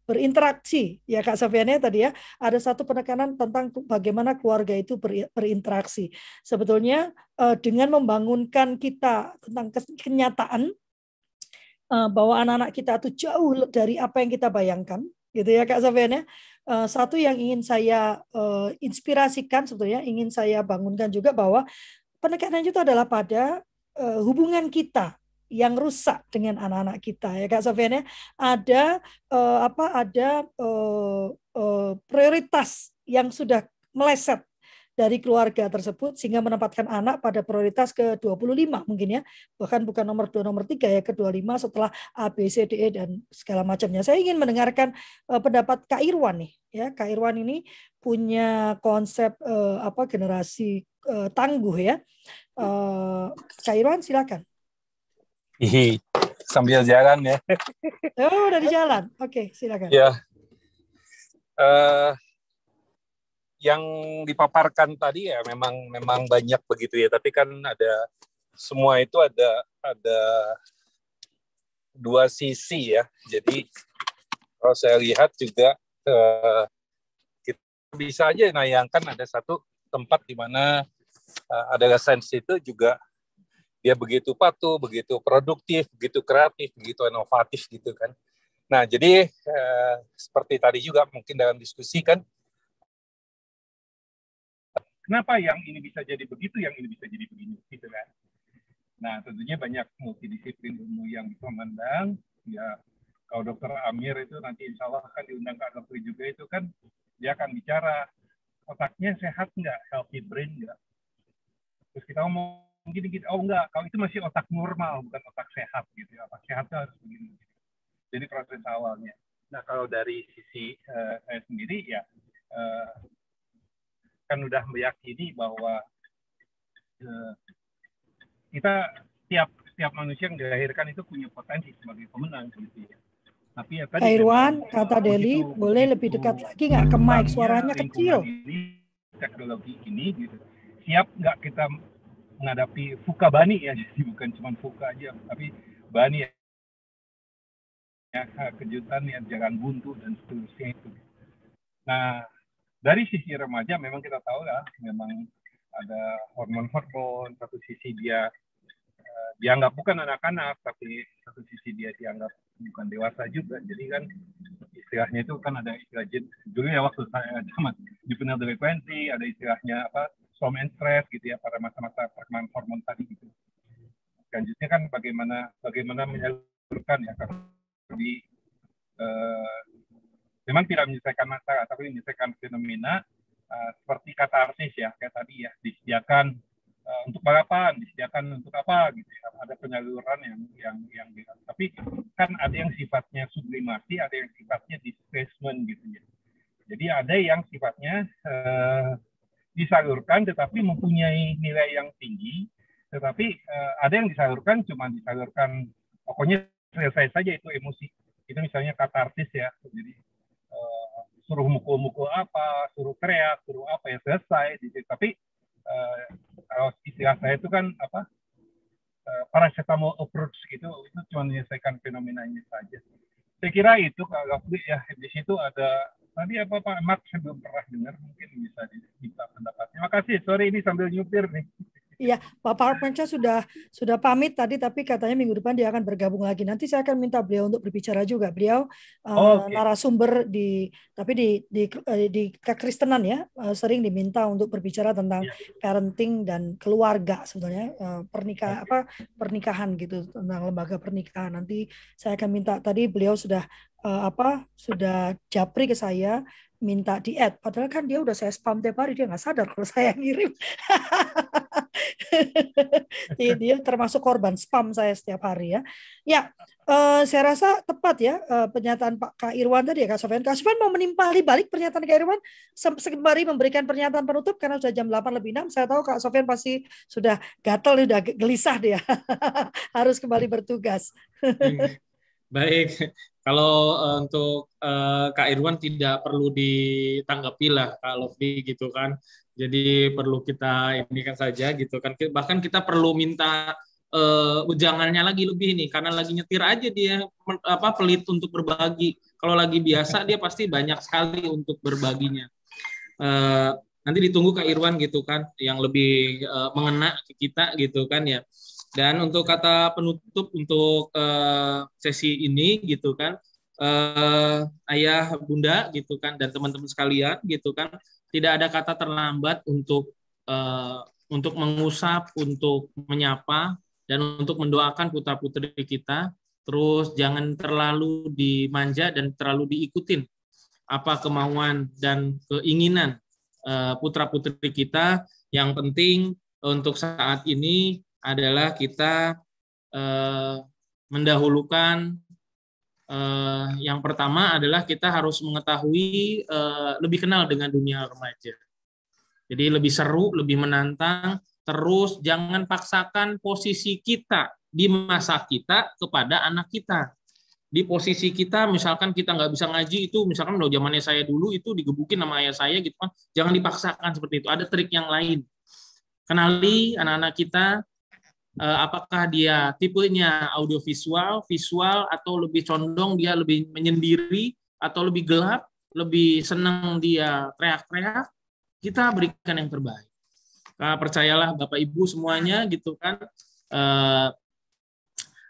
berinteraksi ya Kak Sofian ya tadi ya ada satu penekanan tentang bagaimana keluarga itu berinteraksi sebetulnya dengan membangunkan kita tentang kenyataan bahwa anak-anak kita itu jauh dari apa yang kita bayangkan, gitu ya Kak Sofian ya. Eh, satu yang ingin saya eh, inspirasikan sebetulnya, ingin saya bangunkan juga bahwa penekanan itu adalah pada hubungan kita yang rusak dengan anak-anak kita ya Kak Sofian ya. Ada apa? Ada prioritas yang sudah meleset dari keluarga tersebut sehingga menempatkan anak pada prioritas ke-25 mungkin ya. Bahkan bukan nomor 2 nomor 3 ya ke-25 setelah A B C D E dan segala macamnya. Saya ingin mendengarkan uh, pendapat Kak Irwan nih ya. Kak Irwan ini punya konsep uh, apa generasi uh, tangguh ya. Uh, Kak Irwan silakan. Hihi, sambil jalan ya. Oh, udah di jalan. Oke, okay, silakan. Ya. Uh, yang dipaparkan tadi ya memang memang banyak begitu ya. Tapi kan ada semua itu ada ada dua sisi ya. Jadi kalau saya lihat juga eh, kita bisa aja nayangkan ada satu tempat di mana eh, ada sense itu juga dia begitu patuh begitu produktif begitu kreatif begitu inovatif gitu kan. Nah jadi eh, seperti tadi juga mungkin dalam diskusi kan kenapa yang ini bisa jadi begitu, yang ini bisa jadi begini, gitu kan. Nah, tentunya banyak multidisiplin ilmu yang bisa memandang. Ya, kalau dokter Amir itu nanti insya Allah akan diundang ke dokter juga itu kan, dia akan bicara otaknya sehat nggak, healthy brain nggak. Terus kita ngomong gini gini, oh enggak, kalau itu masih otak normal, bukan otak sehat gitu ya. Otak sehat harus begini. Jadi proses awalnya. Nah, kalau dari sisi uh, saya sendiri ya, uh, kan udah meyakini bahwa uh, kita setiap setiap manusia yang dilahirkan itu punya potensi sebagai pemenang gitu ya. Tapi ya tadi Irwan, kata Deli, boleh lebih dekat lagi nggak ke mic? Suaranya kecil. Ini, teknologi ini gitu. Siap nggak kita menghadapi fuka bani ya, jadi bukan cuma fuka aja, tapi bani ya, ya kejutan yang jangan buntu dan seterusnya itu. Nah, dari sisi remaja memang kita tahu lah memang ada hormon-hormon satu sisi dia uh, dianggap bukan anak-anak tapi satu sisi dia dianggap bukan dewasa juga. Jadi kan istilahnya itu kan ada istilah dulu ya waktu saya zaman penel frekuensi ada istilahnya apa storm and stress gitu ya pada masa-masa perkembangan hormon tadi gitu. Selanjutnya kan bagaimana bagaimana menyalurkan ya karena di uh, memang tidak menyelesaikan masalah, tapi menyelesaikan fenomena uh, seperti kata artis ya, kayak tadi ya, disediakan uh, untuk balapan disediakan untuk apa gitu ya. Ada penyaluran yang yang yang tapi kan ada yang sifatnya sublimasi ada yang sifatnya displacement gitu ya. Jadi ada yang sifatnya uh, disalurkan tetapi mempunyai nilai yang tinggi tetapi uh, ada yang disalurkan cuma disalurkan pokoknya selesai saja itu emosi. Itu misalnya katarsis ya. Jadi suruh mukul-mukul apa suruh teriak suruh apa ya selesai gitu. tapi uh, kalau istilah saya itu kan apa uh, paracetamol approach gitu itu cuma menyelesaikan fenomenanya saja saya kira itu kalau ya di situ ada tadi apa Pak Mat saya belum pernah dengar mungkin bisa diminta pendapatnya. Terima kasih. Sorry ini sambil nyupir nih. Iya, Pak Parmenca sudah sudah pamit tadi, tapi katanya minggu depan dia akan bergabung lagi. Nanti saya akan minta beliau untuk berbicara juga. Beliau uh, oh, okay. narasumber di, tapi di di eh, di kekristenan ya, uh, sering diminta untuk berbicara tentang yeah. parenting dan keluarga sebenarnya uh, pernikahan okay. apa pernikahan gitu tentang lembaga pernikahan. Nanti saya akan minta tadi beliau sudah uh, apa sudah japri ke saya minta di add padahal kan dia udah saya spam tiap hari dia nggak sadar kalau saya ngirim. Dia termasuk korban spam saya setiap hari ya. Ya uh, saya rasa tepat ya uh, pernyataan Pak Kak Irwan tadi ya Kak Sofian. Kak Sofian mau menimpali balik pernyataan Kak Irwan? Sembari memberikan pernyataan penutup karena sudah jam 8 lebih 6 saya tahu Kak Sofian pasti sudah gatel sudah gelisah dia. Harus kembali bertugas. Baik, kalau uh, untuk uh, Kak Irwan tidak perlu ditanggapi lah Kak Lovely gitu kan. Jadi perlu kita ini kan saja gitu kan. Bahkan kita perlu minta uh, ujangannya lagi lebih nih karena lagi nyetir aja dia apa pelit untuk berbagi. Kalau lagi biasa dia pasti banyak sekali untuk berbaginya. Uh, nanti ditunggu Kak Irwan gitu kan yang lebih uh, mengena kita gitu kan ya. Dan untuk kata penutup untuk uh, sesi ini gitu kan, uh, ayah, bunda gitu kan, dan teman-teman sekalian gitu kan, tidak ada kata terlambat untuk uh, untuk mengusap, untuk menyapa, dan untuk mendoakan putra putri kita. Terus jangan terlalu dimanja dan terlalu diikutin apa kemauan dan keinginan putra putri kita. Yang penting untuk saat ini adalah kita eh, mendahulukan eh, yang pertama adalah kita harus mengetahui eh, lebih kenal dengan dunia remaja. Jadi lebih seru, lebih menantang. Terus jangan paksakan posisi kita di masa kita kepada anak kita. Di posisi kita, misalkan kita nggak bisa ngaji itu, misalkan udah zamannya saya dulu itu digebukin sama ayah saya gitu kan, jangan dipaksakan seperti itu. Ada trik yang lain. Kenali anak-anak kita apakah dia tipenya audiovisual, visual, atau lebih condong dia lebih menyendiri, atau lebih gelap, lebih senang dia teriak-teriak, kita berikan yang terbaik. Nah, percayalah Bapak Ibu semuanya gitu kan, uh,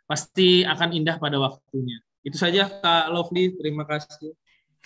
pasti akan indah pada waktunya. Itu saja Kak Lovely, terima kasih.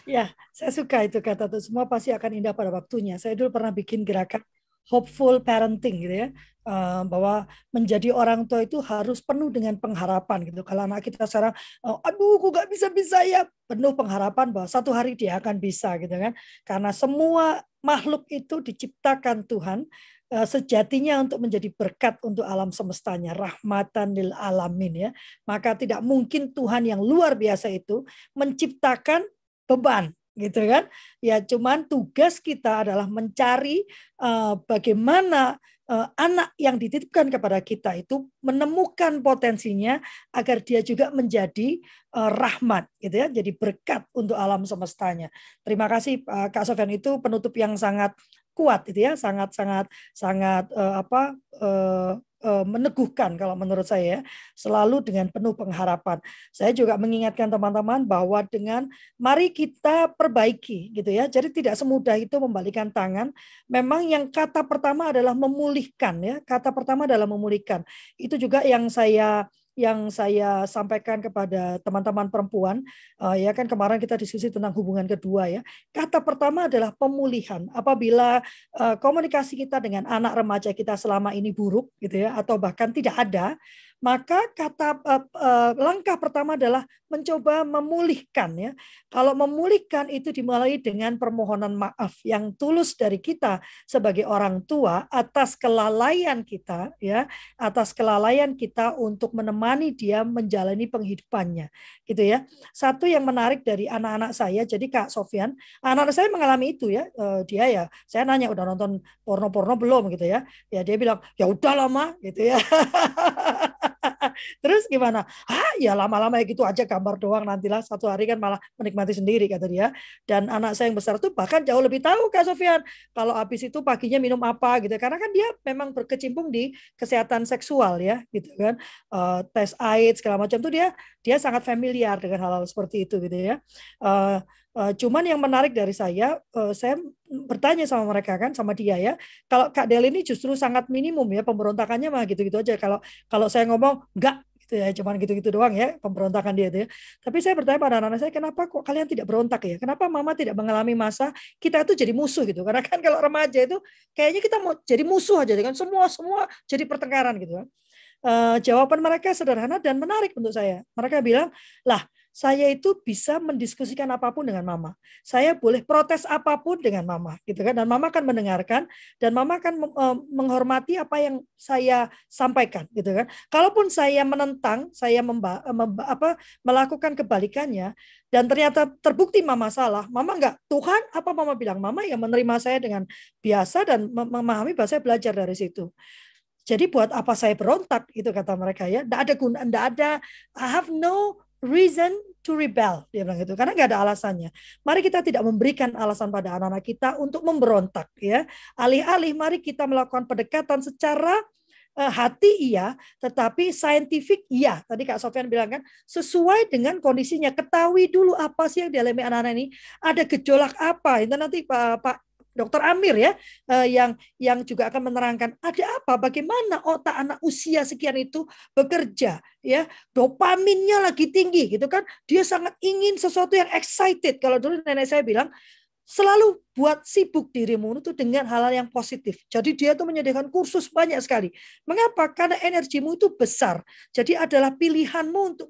Ya, saya suka itu kata tuh semua pasti akan indah pada waktunya. Saya dulu pernah bikin gerakan hopeful parenting gitu ya uh, bahwa menjadi orang tua itu harus penuh dengan pengharapan gitu. Kalau anak kita sekarang uh, aduh kok gak bisa bisa ya penuh pengharapan bahwa satu hari dia akan bisa gitu kan. Karena semua makhluk itu diciptakan Tuhan uh, sejatinya untuk menjadi berkat untuk alam semestanya rahmatan lil alamin ya. Maka tidak mungkin Tuhan yang luar biasa itu menciptakan beban gitu kan. Ya cuman tugas kita adalah mencari uh, bagaimana uh, anak yang dititipkan kepada kita itu menemukan potensinya agar dia juga menjadi uh, rahmat gitu ya. Jadi berkat untuk alam semestanya. Terima kasih uh, Kak Sofyan itu penutup yang sangat kuat itu ya. Sangat sangat sangat uh, apa Eh, meneguhkan kalau menurut saya selalu dengan penuh pengharapan. Saya juga mengingatkan teman-teman bahwa dengan mari kita perbaiki gitu ya. Jadi tidak semudah itu membalikan tangan. Memang yang kata pertama adalah memulihkan ya. Kata pertama adalah memulihkan. Itu juga yang saya yang saya sampaikan kepada teman-teman perempuan uh, ya kan kemarin kita diskusi tentang hubungan kedua ya. Kata pertama adalah pemulihan. Apabila uh, komunikasi kita dengan anak remaja kita selama ini buruk gitu ya atau bahkan tidak ada maka kata uh, uh, langkah pertama adalah mencoba memulihkan ya. Kalau memulihkan itu dimulai dengan permohonan maaf yang tulus dari kita sebagai orang tua atas kelalaian kita ya, atas kelalaian kita untuk menemani dia menjalani penghidupannya gitu ya. Satu yang menarik dari anak-anak saya, jadi Kak Sofian, anak-anak saya mengalami itu ya. Uh, dia ya, saya nanya udah nonton porno-porno belum gitu ya. Ya dia bilang, "Ya udah lama," gitu ya. Terus gimana? Ah, ya lama-lama ya gitu aja gambar doang nantilah satu hari kan malah menikmati sendiri kata dia. Dan anak saya yang besar tuh bahkan jauh lebih tahu Kak Sofian kalau habis itu paginya minum apa gitu. Karena kan dia memang berkecimpung di kesehatan seksual ya gitu kan. Uh, tes AIDS segala macam tuh dia dia sangat familiar dengan hal-hal seperti itu gitu ya. Uh, cuman yang menarik dari saya, uh, saya bertanya sama mereka kan, sama dia ya. Kalau Kak Del ini justru sangat minimum ya pemberontakannya mah gitu-gitu aja. Kalau kalau saya ngomong enggak gitu ya, cuman gitu-gitu doang ya pemberontakan dia itu ya. Tapi saya bertanya pada anak-anak saya, kenapa kok kalian tidak berontak ya? Kenapa mama tidak mengalami masa kita itu jadi musuh gitu? Karena kan kalau remaja itu kayaknya kita mau jadi musuh aja kan semua semua jadi pertengkaran gitu kan. Uh, jawaban mereka sederhana dan menarik untuk saya. Mereka bilang, lah saya itu bisa mendiskusikan apa pun dengan mama. Saya boleh protes apa pun dengan mama, gitu kan? Dan mama akan mendengarkan dan mama akan eh, menghormati apa yang saya sampaikan, gitu kan? Kalaupun saya menentang, saya memba, eh, memba, apa melakukan kebalikannya dan ternyata terbukti mama salah, mama enggak Tuhan apa mama bilang mama yang menerima saya dengan biasa dan memahami bahwa saya belajar dari situ. Jadi buat apa saya berontak itu kata mereka ya. Tidak ada guna, tidak ada I have no reason to rebel dia bilang gitu. Karena nggak ada alasannya. Mari kita tidak memberikan alasan pada anak-anak kita untuk memberontak ya. Alih-alih mari kita melakukan pendekatan secara uh, hati iya. Tetapi saintifik iya. Tadi kak Sofian bilang kan sesuai dengan kondisinya. Ketahui dulu apa sih yang dialami anak-anak ini. Ada gejolak apa. Itu nanti Pak Pak Dokter Amir ya eh, yang yang juga akan menerangkan ada apa? Bagaimana otak anak usia sekian itu bekerja ya? Dopaminnya lagi tinggi gitu kan. Dia sangat ingin sesuatu yang excited. Kalau dulu nenek saya bilang selalu buat sibuk dirimu itu dengan hal-hal yang positif. Jadi dia itu menyediakan kursus banyak sekali. Mengapa? Karena energimu itu besar. Jadi adalah pilihanmu untuk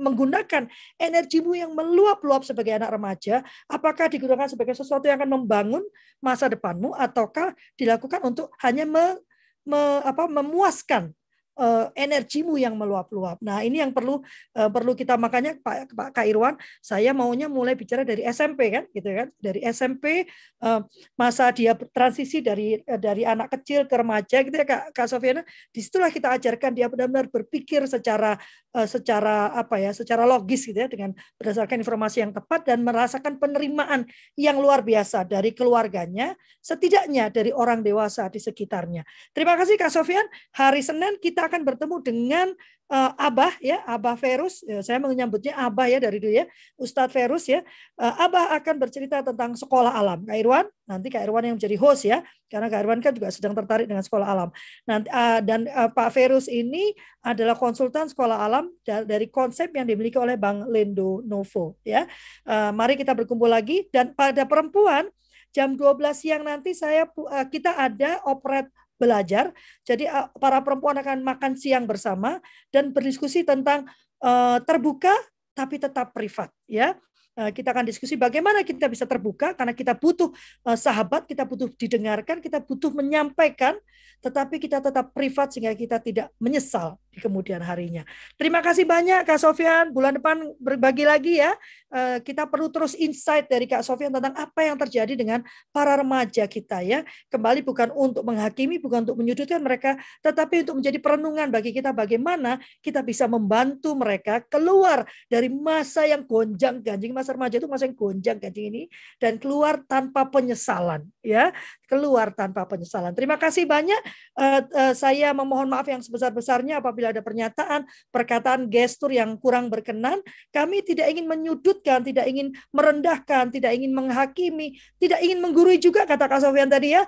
menggunakan energimu yang meluap-luap sebagai anak remaja. Apakah digunakan sebagai sesuatu yang akan membangun masa depanmu ataukah dilakukan untuk hanya me, me, apa, memuaskan uh, energimu yang meluap-luap. Nah, ini yang perlu uh, perlu kita makanya Pak Pak Kak Irwan, saya maunya mulai bicara dari SMP kan, gitu kan. Dari SMP uh, masa dia transisi dari dari anak kecil ke remaja gitu ya Kak Kak Sofiana. Di situlah kita ajarkan dia benar-benar berpikir secara secara apa ya, secara logis gitu ya dengan berdasarkan informasi yang tepat dan merasakan penerimaan yang luar biasa dari keluarganya, setidaknya dari orang dewasa di sekitarnya. Terima kasih Kak Sofian. Hari Senin kita kita akan bertemu dengan uh, Abah ya, Abah Ferus. Ya, saya menyambutnya Abah ya dari dulu ya, Ustadz Ferus ya. Uh, Abah akan bercerita tentang sekolah alam. Kak Irwan, nanti Kak Irwan yang menjadi host ya, karena Kak Irwan kan juga sedang tertarik dengan sekolah alam. Nanti uh, dan uh, Pak Ferus ini adalah konsultan sekolah alam dari konsep yang dimiliki oleh Bang Lendo Novo ya. Uh, mari kita berkumpul lagi dan pada perempuan jam 12 siang nanti saya kita ada operet belajar. Jadi para perempuan akan makan siang bersama dan berdiskusi tentang uh, terbuka tapi tetap privat ya. Uh, kita akan diskusi bagaimana kita bisa terbuka karena kita butuh sahabat, kita butuh didengarkan, kita butuh menyampaikan, tetapi kita tetap privat sehingga kita tidak menyesal di kemudian harinya. Terima kasih banyak Kak Sofian. Bulan depan berbagi lagi ya. Eh, kita perlu terus insight dari Kak Sofian tentang apa yang terjadi dengan para remaja kita ya. Kembali bukan untuk menghakimi, bukan untuk menyudutkan mereka, tetapi untuk menjadi perenungan bagi kita bagaimana kita bisa membantu mereka keluar dari masa yang gonjang ganjing masa remaja itu masa yang gonjang ganjing ini dan keluar tanpa penyesalan ya, keluar tanpa penyesalan. Terima kasih banyak. Eh, eh, saya memohon maaf yang sebesar-besarnya apabila apabila ada pernyataan, perkataan, gestur yang kurang berkenan, kami tidak ingin menyudutkan, tidak ingin merendahkan, tidak ingin menghakimi, tidak ingin menggurui juga kata Kak Sofian tadi ya.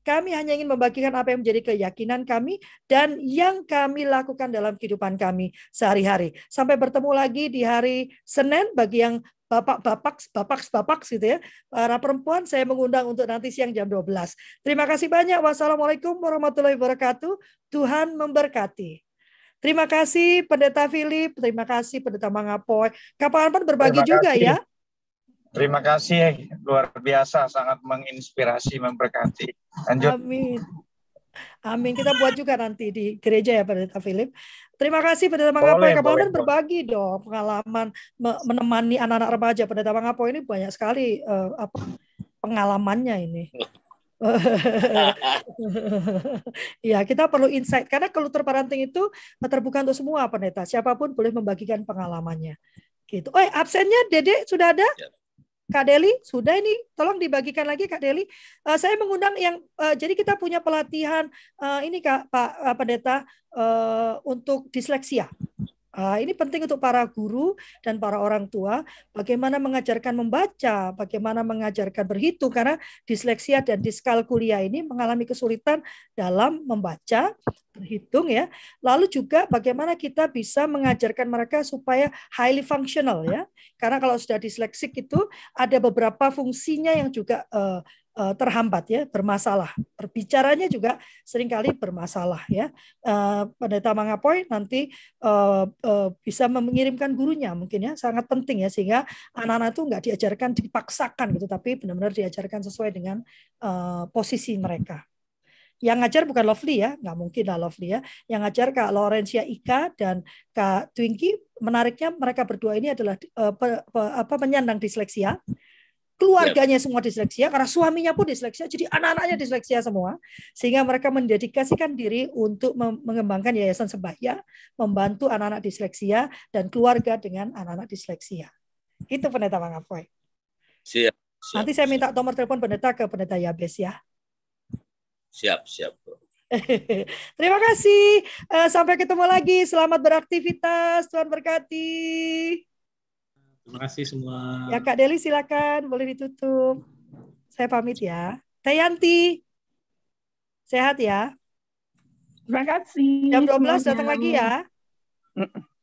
Kami hanya ingin membagikan apa yang menjadi keyakinan kami dan yang kami lakukan dalam kehidupan kami sehari-hari. Sampai bertemu lagi di hari Senin bagi yang bapak-bapak, bapak-bapak gitu ya. Para perempuan saya mengundang untuk nanti siang jam 12. Terima kasih banyak. Wassalamualaikum warahmatullahi wabarakatuh. Tuhan memberkati. Terima kasih Pendeta Philip, terima kasih Pendeta Mangapoy. Kapan-kapan berbagi terima juga kasih. ya. Terima kasih, luar biasa, sangat menginspirasi, memberkati. Lanjut. Amin. Amin. Kita buat juga nanti di gereja ya Pendeta Philip. Terima kasih Pendeta Mangapoy. Kapan-kapan berbagi dong pengalaman menemani anak-anak remaja. Pendeta Mangapoy ini banyak sekali uh, apa pengalamannya ini. ya, kita perlu insight karena kultur parenting itu terbuka untuk semua pendeta. Siapa pun boleh membagikan pengalamannya. Gitu. Oh, absennya Dede sudah ada? Ya. Kak Deli, sudah ini tolong dibagikan lagi Kak Deli. Uh, saya mengundang yang uh, jadi kita punya pelatihan uh, ini Kak Pak uh, Pendeta uh, untuk disleksia. Uh, ini penting untuk para guru dan para orang tua bagaimana mengajarkan membaca, bagaimana mengajarkan berhitung karena disleksia dan diskalkulia ini mengalami kesulitan dalam membaca, berhitung ya. Lalu juga bagaimana kita bisa mengajarkan mereka supaya highly functional ya. Karena kalau sudah disleksik itu ada beberapa fungsinya yang juga uh, uh, terhambat ya, bermasalah. Berbicaranya juga sering kali bermasalah ya. Uh, pendeta Mangapoy nanti uh, bisa mengirimkan gurunya mungkin ya, sangat penting ya sehingga anak-anak itu nggak diajarkan dipaksakan gitu, tapi benar-benar diajarkan sesuai dengan posisi mereka. Yang ngajar bukan Lovely ya, nggak mungkin lah Lovely ya. Yang ngajar Kak Laurencia Ika dan Kak Twinkie, menariknya mereka berdua ini adalah apa penyandang disleksia keluarganya semua disleksia karena suaminya pun disleksia jadi anak-anaknya disleksia semua sehingga mereka mendedikasikan diri untuk mengembangkan yayasan sebaya membantu anak-anak disleksia dan keluarga dengan anak-anak disleksia itu pendeta Mangapoy siap, siap nanti saya minta nomor telepon pendeta ke pendeta Yabes ya siap siap Terima kasih. Eh, sampai ketemu lagi. Selamat beraktivitas. Tuhan berkati. Terima kasih semua. Ya Kak Deli silakan boleh ditutup. Saya pamit ya. Tayanti. Sehat ya. Terima kasih. Jam 12 semuanya. datang lagi ya.